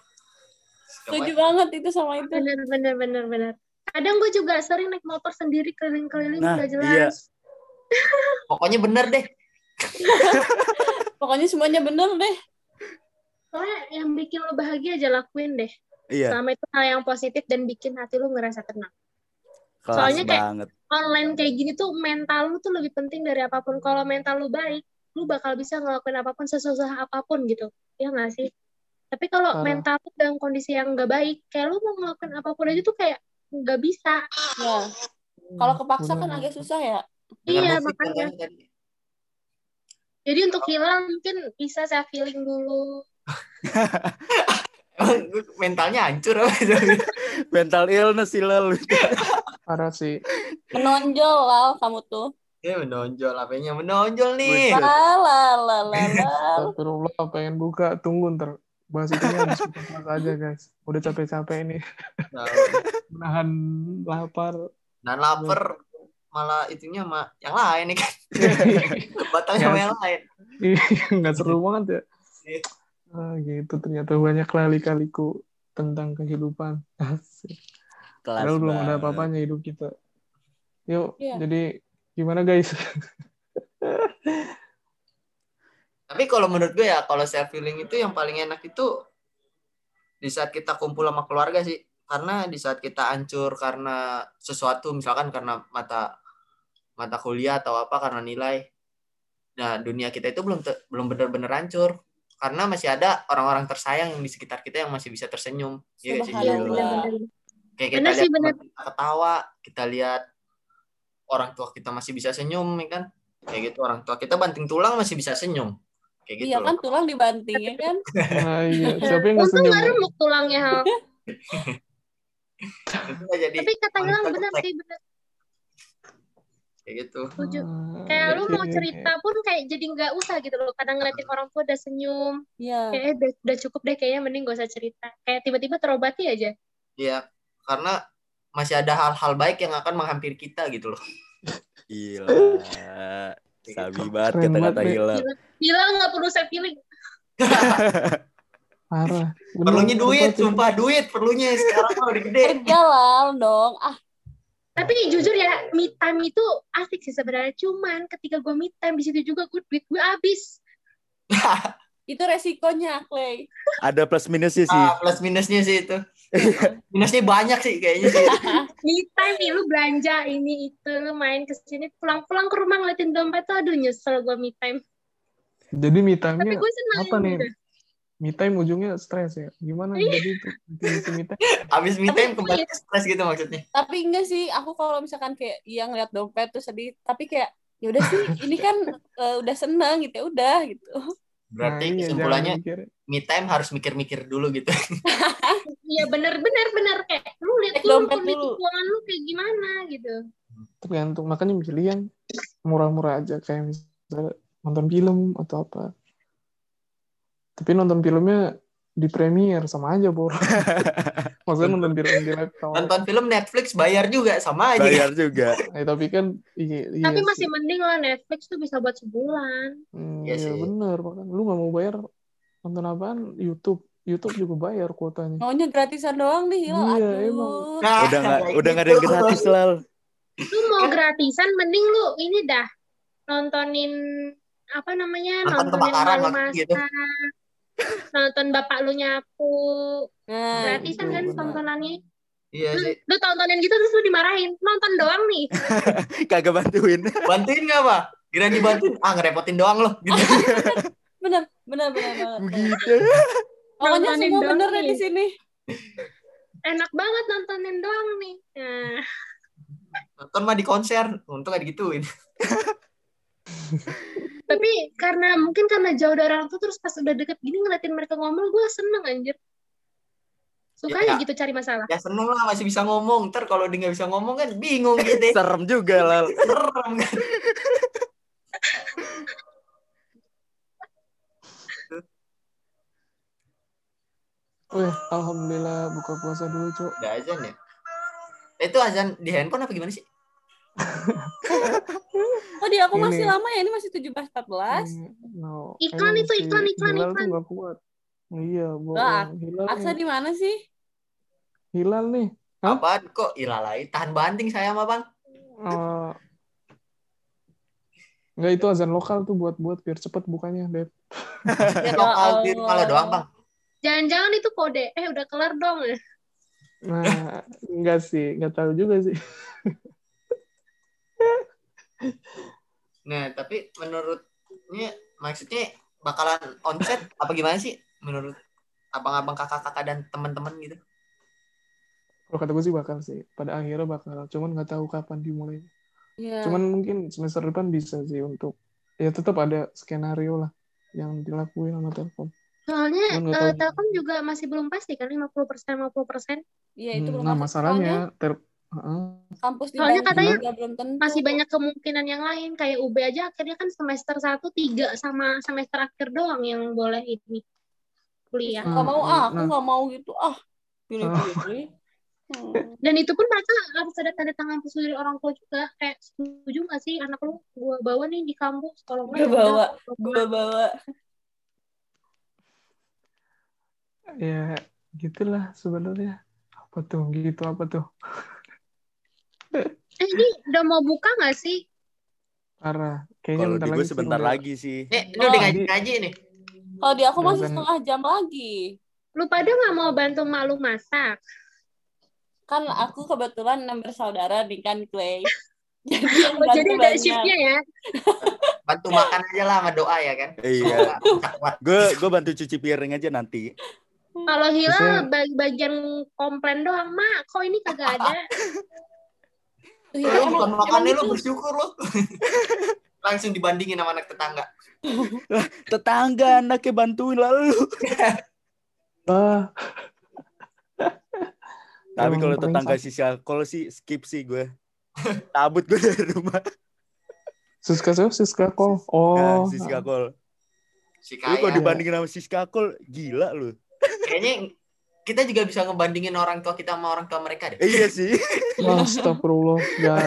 setuju banget itu sama itu. Bener bener bener bener kadang gue juga sering naik motor sendiri keliling-keliling Nah, nggak jelas. iya. Pokoknya bener deh. pokoknya semuanya bener deh soalnya yang bikin lo bahagia aja lakuin deh iya selama itu hal yang positif dan bikin hati lo ngerasa tenang kelas soalnya kayak- banget online kayak gini tuh mental lu tuh lebih penting dari apa pun. Kalau mental lu baik, lu bakal bisa ngelakuin apa pun sesusah apa pun gitu. Ya nggak sih? Tapi kalau Parah. mental lu dalam kondisi yang nggak baik, kayak lu mau ngelakuin apa pun aja tuh kayak nggak bisa. ya kalau kepaksa kan agak susah ya Dengar Iya, makanya. kan tadi. Jadi untuk hilang mungkin bisa saya feeling dulu. Mentalnya hancur apa mental illness sih lalu Parah sih. menonjol lah kamu tuh Ya menonjol, apanya menonjol nih. Astagfirullah, pengen buka. Tunggu ntar. Bahas itu habis aja, guys. Udah capek-capek ini. Nah, Menahan lapar. Dan lapar malah itunya sama yang lain nih kan. Batalnya sama Ya. yang lain. Nggak seru banget ya. Iya. Ah, gitu. Ternyata banyak kali-kaliku tentang kehidupan. Asik. kelas Padahal belum ada apa-apanya hidup kita. Yuk, Iya. jadi gimana guys? Tapi kalau menurut gue ya, kalau self healing itu yang paling enak itu di saat kita kumpul sama keluarga sih. Karena di saat kita hancur karena sesuatu, misalkan karena mata mata kuliah atau apa karena nilai. Nah, dunia kita itu belum te- belum benar-benar hancur karena masih ada orang-orang tersayang yang di sekitar kita yang masih bisa tersenyum. Iya sih? Iya. Kayak kita Bener sih, lihat bener. teman kita ketawa, kita lihat orang tua kita masih bisa senyum, ya kan? Kayak gitu orang tua kita banting tulang masih bisa senyum. Kayak gitu. iya loh. kan tulang dibanting ya kan Nah, iya. Siapa yang Untung senyum? nggak remuk tulangnya, Hal. Jadi Tapi kata Gilang getek. sih, bener. Kayak gitu. Setuju. Ah, Kayak lu mau cerita pun kayak jadi nggak usah gitu loh. Kadang ngeliatin orang tua udah senyum, iya kayak eh, udah, udah cukup deh kayaknya mending gak usah cerita. Kayak tiba-tiba terobati aja. Iya, karena masih ada hal-hal baik yang akan menghampiri kita gitu loh. Gila. Sabi gitu. banget kata-kata banget, Hilal. Bilang nggak perlu saya feeling. Parah. Bener, Perlunya duit, sumpah duit perlunya sekarang udah gede. lah dong ah Tapi jujur ya, me time itu asik sih sebenarnya. Cuman ketika gue me time di situ juga gue duit gue habis. itu resikonya Clay Ada plus minusnya sih. Ah, plus minusnya sih itu. Minusnya banyak sih kayaknya sih. Me time nih lu belanja ini itu lu main ke sini pulang-pulang ke rumah ngeliatin dompet tuh aduh nyesel gue me time. Jadi me Tapi time-nya gue senang apa nih? gitu. Me time ujungnya stres ya. Gimana Iya. jadi itu? Itu me time. Habis me time kembali ke stres gitu maksudnya. tapi enggak sih aku kalau misalkan kayak yang lihat dompet tuh sedih tapi kayak ya udah sih ini kan eh, udah senang gitu ya udah gitu Berarti Nah, iya, kesimpulannya me time harus mikir-mikir dulu gitu. Iya bener-bener bener kayak lu lihat dulu dompet kondisi dulu. keuangan lu kayak gimana gitu. tergantung makanya pilih yang murah-murah aja kayak misalnya nonton film atau apa tapi nonton filmnya di Premiere sama aja bor. Maksudnya nonton di, di laptop. Nonton film Netflix bayar juga sama aja. Bayar juga. Eh, tapi kan iya, iya Tapi sih. masih mending lah Netflix tuh bisa buat sebulan. Hmm, Iya iya sih. bener lu nggak mau bayar nonton apaan YouTube YouTube juga bayar kuotanya Maunya gratisan doang nih, Hilal. Iya, Aduh. emang. Nah, Udah nggak udah nggak ada gitu. yang gratis lal. Lu mau gratisan mending lu ini dah nontonin apa namanya? Nonton nontonin malu maksud gitu. Nonton bapak lu nyapu. Nah, gratisan kan benar. tontonannya. Iya Lu, sih. lu tontonin gitu terus lu dimarahin. Nonton doang nih. Kagak bantuin. Bantuin nggak, Pak? Kira dibantuin. Ah, ngerepotin doang loh. Gitu. bener, bener, bener banget. Begitu. Pokoknya Nontonin semua bener nih. di sini. Enak banget nontonin doang nih. Nah, Nonton mah di konser. Untung gak digituin. tapi karena mungkin karena jauh dari orang tua terus pas udah deket gini ngeliatin mereka ngomong gue seneng anjir. Suka Ya. ya gitu cari masalah. Ya seneng lah masih bisa ngomong. Ntar kalau dia nggak bisa ngomong kan bingung gitu. Serem juga lal. Serem kan. Wih, alhamdulillah buka puasa dulu cok Udah azan ya. Itu azan di handphone apa gimana sih? Oh, di aku masih Ini. lama ya. Ini masih 17 14. Hmm, no. Iklan itu, iklan, iklan, Hilal iklan. nggak kuat iya bohong Hilal Aksa di mana sih? Hilal nih Hah? Apaan kok ilalai? Tahan banting saya sama bang. Eh, nggak itu azan lokal tuh buat buat biar cepet bukanya Dep Ya, lokal di lo doang bang. Jangan-jangan itu kode. Eh udah kelar dong. nah enggak sih nggak tahu juga sih Nah tapi menurutnya maksudnya bakalan onset apa gimana sih? Menurut abang-abang kakak-kakak dan teman-teman gitu. kalau kata gue sih bakal sih pada akhirnya bakal cuman nggak tahu kapan dimulai Iya. cuman mungkin semester depan bisa sih untuk ya tetap ada skenario lah yang dilakuin sama Telkom Soalnya tahu. Telkom juga masih belum pasti kan 50% 50%. Iya, itu Hmm, belum nah masalahnya. Soalnya kampus di Soalnya Bandung katanya belum tentu. Masih banyak kemungkinan yang lain kayak UB aja akhirnya kan semester 1 3 sama semester akhir doang yang boleh ini kuliah. Nggak mau ah, aku Nah. nggak mau gitu ah. Pilih-pilih. Hmm. Dan itu pun mereka harus ada tanda tangan pesu dari orang tua juga. Kayak setuju gak sih anak lu gua bawa nih di kampus kalau ya bawa, Gua bawa. ya gitulah sebenarnya apa tuh gitu apa tuh Eh ini udah mau buka gak sih? parah kayaknya Kalau bentar di lagi gue sih sebentar udah- lagi sih. Eh, ini Oh, udah ngaji-ngaji nih. Kalau di aku masih Dan- setengah jam lagi. Lu pada gak mau bantu malu masak? Kan aku kebetulan enam bersaudara nih kan Clay. Jadi yang Oh, jadi ada shiftnya ya? Bantu makan aja lah sama doa ya kan. Iya. Gue gue bantu cuci piring aja nanti. Kalau Hilal bag- bagian komplain doang, Mak, kok ini kagak ada? Iya, Lu bukan emang makannya lu bersyukur lo. Langsung dibandingin sama anak tetangga. Tetangga anaknya bantuin lalu. ah Tapi kalau tetangga sisi kalau sih skip sih gue. Tabut gue dari rumah. Siska siapa Siska kol oh Nah, Siska Kol. Si Lu kalau kaya. dibandingin sama Siska Kol, gila lu. Kayaknya kita juga bisa ngebandingin orang tua kita sama orang tua mereka deh. Eh, iya sih. Astagfirullah gak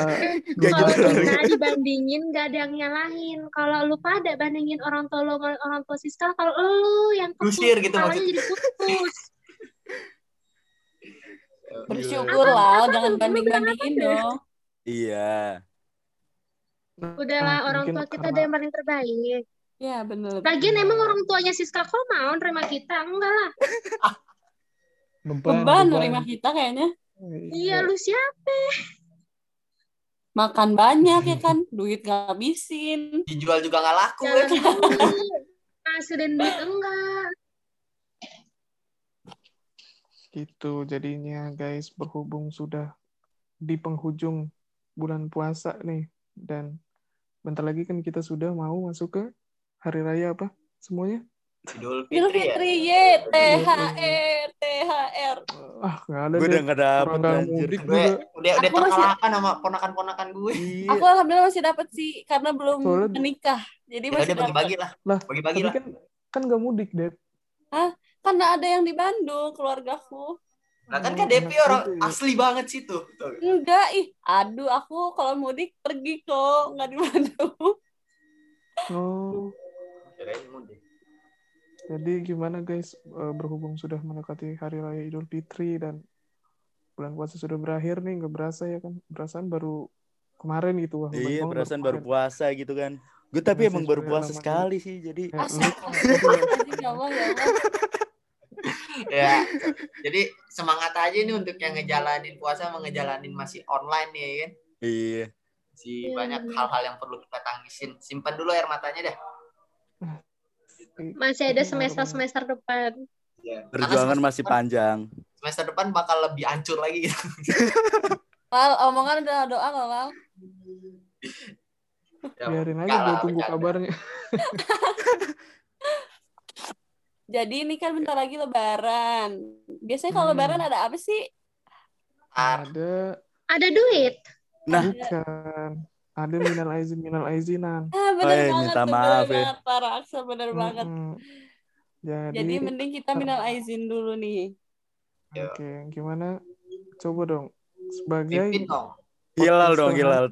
Gak Kalau gitu dibandingin gak ada yang nyalahin. Kalau lu pada bandingin orang tua lu sama orang tua Siska, kalau lu yang Gusir gitu kepalanya maksudnya. jadi putus. Bersyukur Iya. lah, jangan banding-bandingin dong. Iya. Udahlah Ah, orang tua kita karena- ada yang paling terbaik. Ya bener. Lagian emang orang tuanya Siska kok mau nerima kita? Enggak lah. beban beban nerima kita kayaknya. Iya lu siapa? Makan banyak ya kan, duit gak habisin. Dijual juga nggak laku dulu. Ngasilin duit enggak. gitu jadinya guys berhubung sudah di penghujung bulan puasa nih dan bentar lagi kan kita sudah mau masuk ke hari raya apa semuanya Idul Idul Fitri ya. Fitri, ye, THR, THR. ah nggak ada Gue udah gak dapet mudik Gue udah udah Aku masih- terkalahkan sama ponakan-ponakan gue. Iya. Aku alhamdulillah masih dapat sih karena belum Soalnya- menikah. Jadi Ya masih dapat. bagi-bagi lah. lah Bagi-bagi lah. kan kan nggak mudik deh Kan karena ada yang di Bandung keluargaku. Nah kan Kak Depi orang ya. asli banget situ. Tuh. Enggak, ih, aduh aku kalau mudik pergi kok, nggak di Bandung. Oh, Kirain mudik. Jadi gimana guys Eh, berhubung sudah mendekati hari raya Idul Fitri dan bulan puasa sudah berakhir nih nggak berasa ya kan perasaan baru kemarin gitu wah Iya, perasaan baru puasa gitu kan. Gue tapi Iya emang baru puasa sekali sih, jadi Ya, Anjing, ya ya ya. Jadi semangat aja nih untuk yang ngejalanin puasa sama ngejalanin masih online nih ya kan. iya. Si Iya, banyak hal-hal yang perlu kita tangisin. Simpan dulu air matanya dah. Masih ada semester-semester depan. Karena Perjuangan masih panjang. Semester depan bakal lebih hancur lagi gitu. Lal, omongan udah doa loh, Lal. Ya, biarin aja gue tunggu bercanda. kabarnya Jadi ini kan bentar lagi lebaran. Biasanya kalau Hmm. lebaran ada apa sih? Ada Ada duit. Nah, bukan ada minal aizin minal aizinan Ah, bener Oh, iya, banget minta tuh, maaf bener ya. banget, Pak Raksa, bener banget. Mm-mm. jadi, Jadi mending kita minal aizin dulu nih. oke gimana coba dong sebagai pimpin dong. hilal dong, hilal.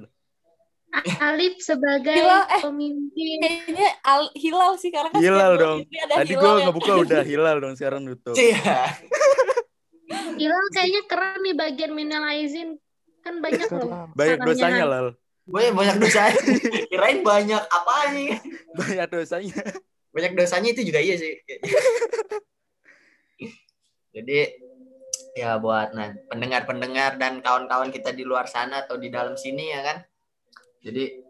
Alif sebagai Hilal, eh. pemimpin. Kayaknya al- hilal sih karena kan Hilal dong. Ada Tadi gue ya. ngebuka udah hilal dong, sekarang tutup. Iya. Hilal kayaknya keren nih bagian minal aizin. Kan banyak loh. Banyak dosanya, Lal. Gue banyak dosanya. Kirain banyak apa nih? Banyak dosanya. Banyak dosanya itu juga iya sih. Jadi ya buat nah, pendengar-pendengar dan kawan-kawan kita di luar sana atau di dalam sini ya kan. Jadi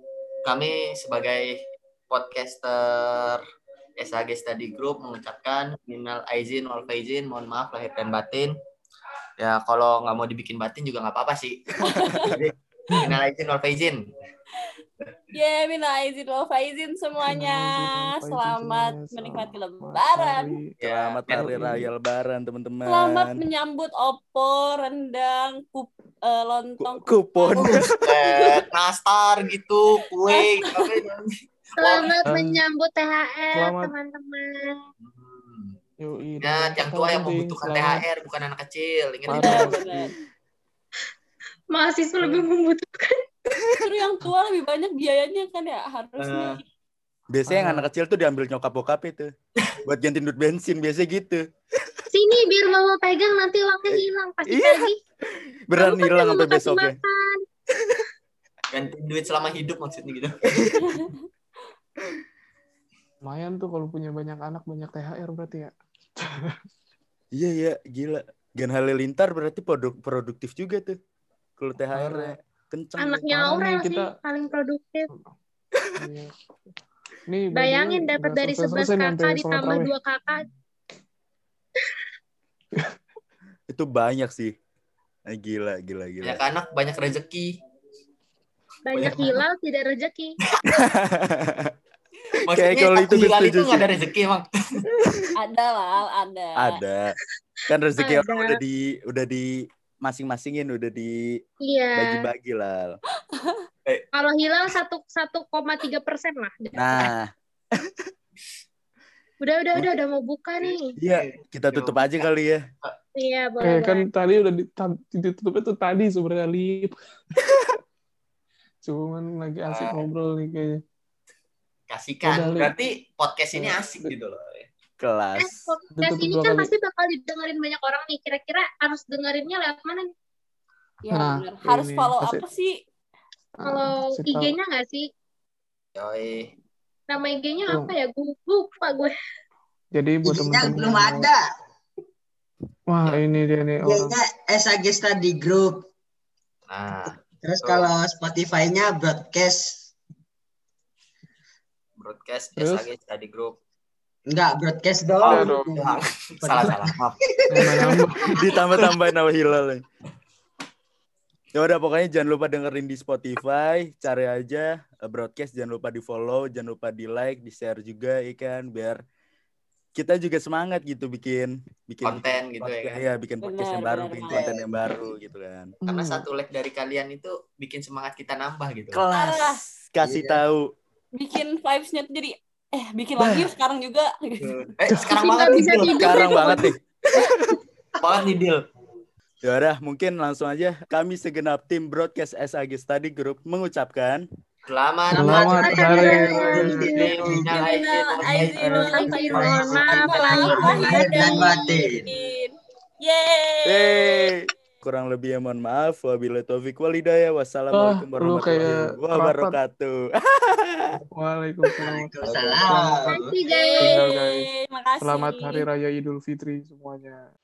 kami sebagai podcaster SAG Study Group mengucapkan minal aizin wal faizin, mohon maaf lahir dan batin. Ya kalau nggak mau dibikin batin juga nggak apa-apa sih. Jadi minal aizin wal faizin. Ya, minal aizin wal faizin semuanya. Selamat semuanya. menikmati Selamat lebaran. hari. Ya, Selamat hari raya lebaran, teman-teman. Selamat menyambut opor, rendang, kup, eh, lontong, Ku- kupon. Eh, nastar gitu, kue. gitu. Selamat menyambut THR teman-teman. Hmm. Yoi, dan yang tua yang membutuhkan selamat- THR bukan anak kecil. Ingat itu. Mahasiswa lebih membutuhkan. Justru yang tua lebih banyak biayanya kan ya harusnya. Biasanya yang Parah. anak kecil tuh diambil nyokap bokap itu. Buat ganti duit bensin, biasanya gitu. Sini biar mama pegang nanti uangnya hilang pasti Iya. lagi. Beran Kamu kan hilang sampai besoknya. Ganti duit selama hidup maksudnya gitu. lumayan tuh kalau punya banyak anak banyak THR berarti ya Iya, iya, gila. Gen Halilintar berarti produk produktif juga tuh. Kalau THR tuh. Anaknya Aurel sih kita- paling produktif. Iya. Nih, Bayangin dapat dari 11 selesai-selesai nih kakak ditambah dua kakak. Itu banyak sih. Ah, gila, gila, gila. Banyak anak, banyak rezeki. Banyak Banyak hilal tidak rezeki. Maksudnya kalau itu hilal itu nggak ada rezeki emang. Ada lah, ada. Ada. Kan rezeki Ada. orang udah di udah di masing-masingin udah dibagi-bagi Iya. lah. Kalau hilal satu satu koma tiga persen lah. Nah, Udah udah udah udah mau buka nih. iya kita tutup aja kali ya. Iya Eh boleh. kan boleh. tadi udah di- ditutupnya tuh tadi sebenarnya lip. Cuman lagi asik Ah. ngobrol nih kayaknya. Kasihkan. Berarti podcast ini asik gitu loh. Eh, Kelas. podcast Ditutup ini dua kan pasti bakal didengerin banyak orang nih. Kira-kira harus dengerinnya lewat mana nih? Ya, Nah. Harus ini, follow kasih- apa sih? Kalau tahu. IG-nya nggak sih? Yoi. Nama IG-nya apa ya? Gue lupa gue. Jadi buat teman-teman belum ada. Wah, ini dia nih orang. IG-nya SAG Study Group. Nah, Terus Betul. kalau Spotify-nya broadcast. broadcast Terus? SAG Study Group. Enggak, broadcast dong. Salah salah maaf. Ditambah-tambahin nama hilal. ya. Ya udah pokoknya jangan lupa dengerin di Spotify, cari aja eh, broadcast, jangan lupa di follow, jangan lupa di like, di share juga ya kan biar kita juga semangat gitu bikin bikin Konten gitu ya kan. ya bikin podcast yang Benar, baru, benar bikin konten yang baru gitu kan. Karena Hmm. satu like dari kalian itu bikin semangat kita nambah gitu. Kelas kasih Iya. tahu. Bikin vibes-nya tuh jadi eh bikin lagi yuk sekarang juga. Eh, sekarang banget nih, bisa tidur. Sekarang banget nih. Banget nih, Dil. Ya udah, mungkin langsung aja kami segenap tim broadcast SAG Study Group mengucapkan Selamat Selamat Hari Hari Minal Lahir dan batin. Yeay. Hey, kurang lebih ya mohon maaf. Wabillahi taufik walhidayah. Wassalamualaikum kayak warahmatullahi wabarakatuh. Waalaikumsalam. Makasih guys. Selamat Hari Raya Idul Fitri semuanya.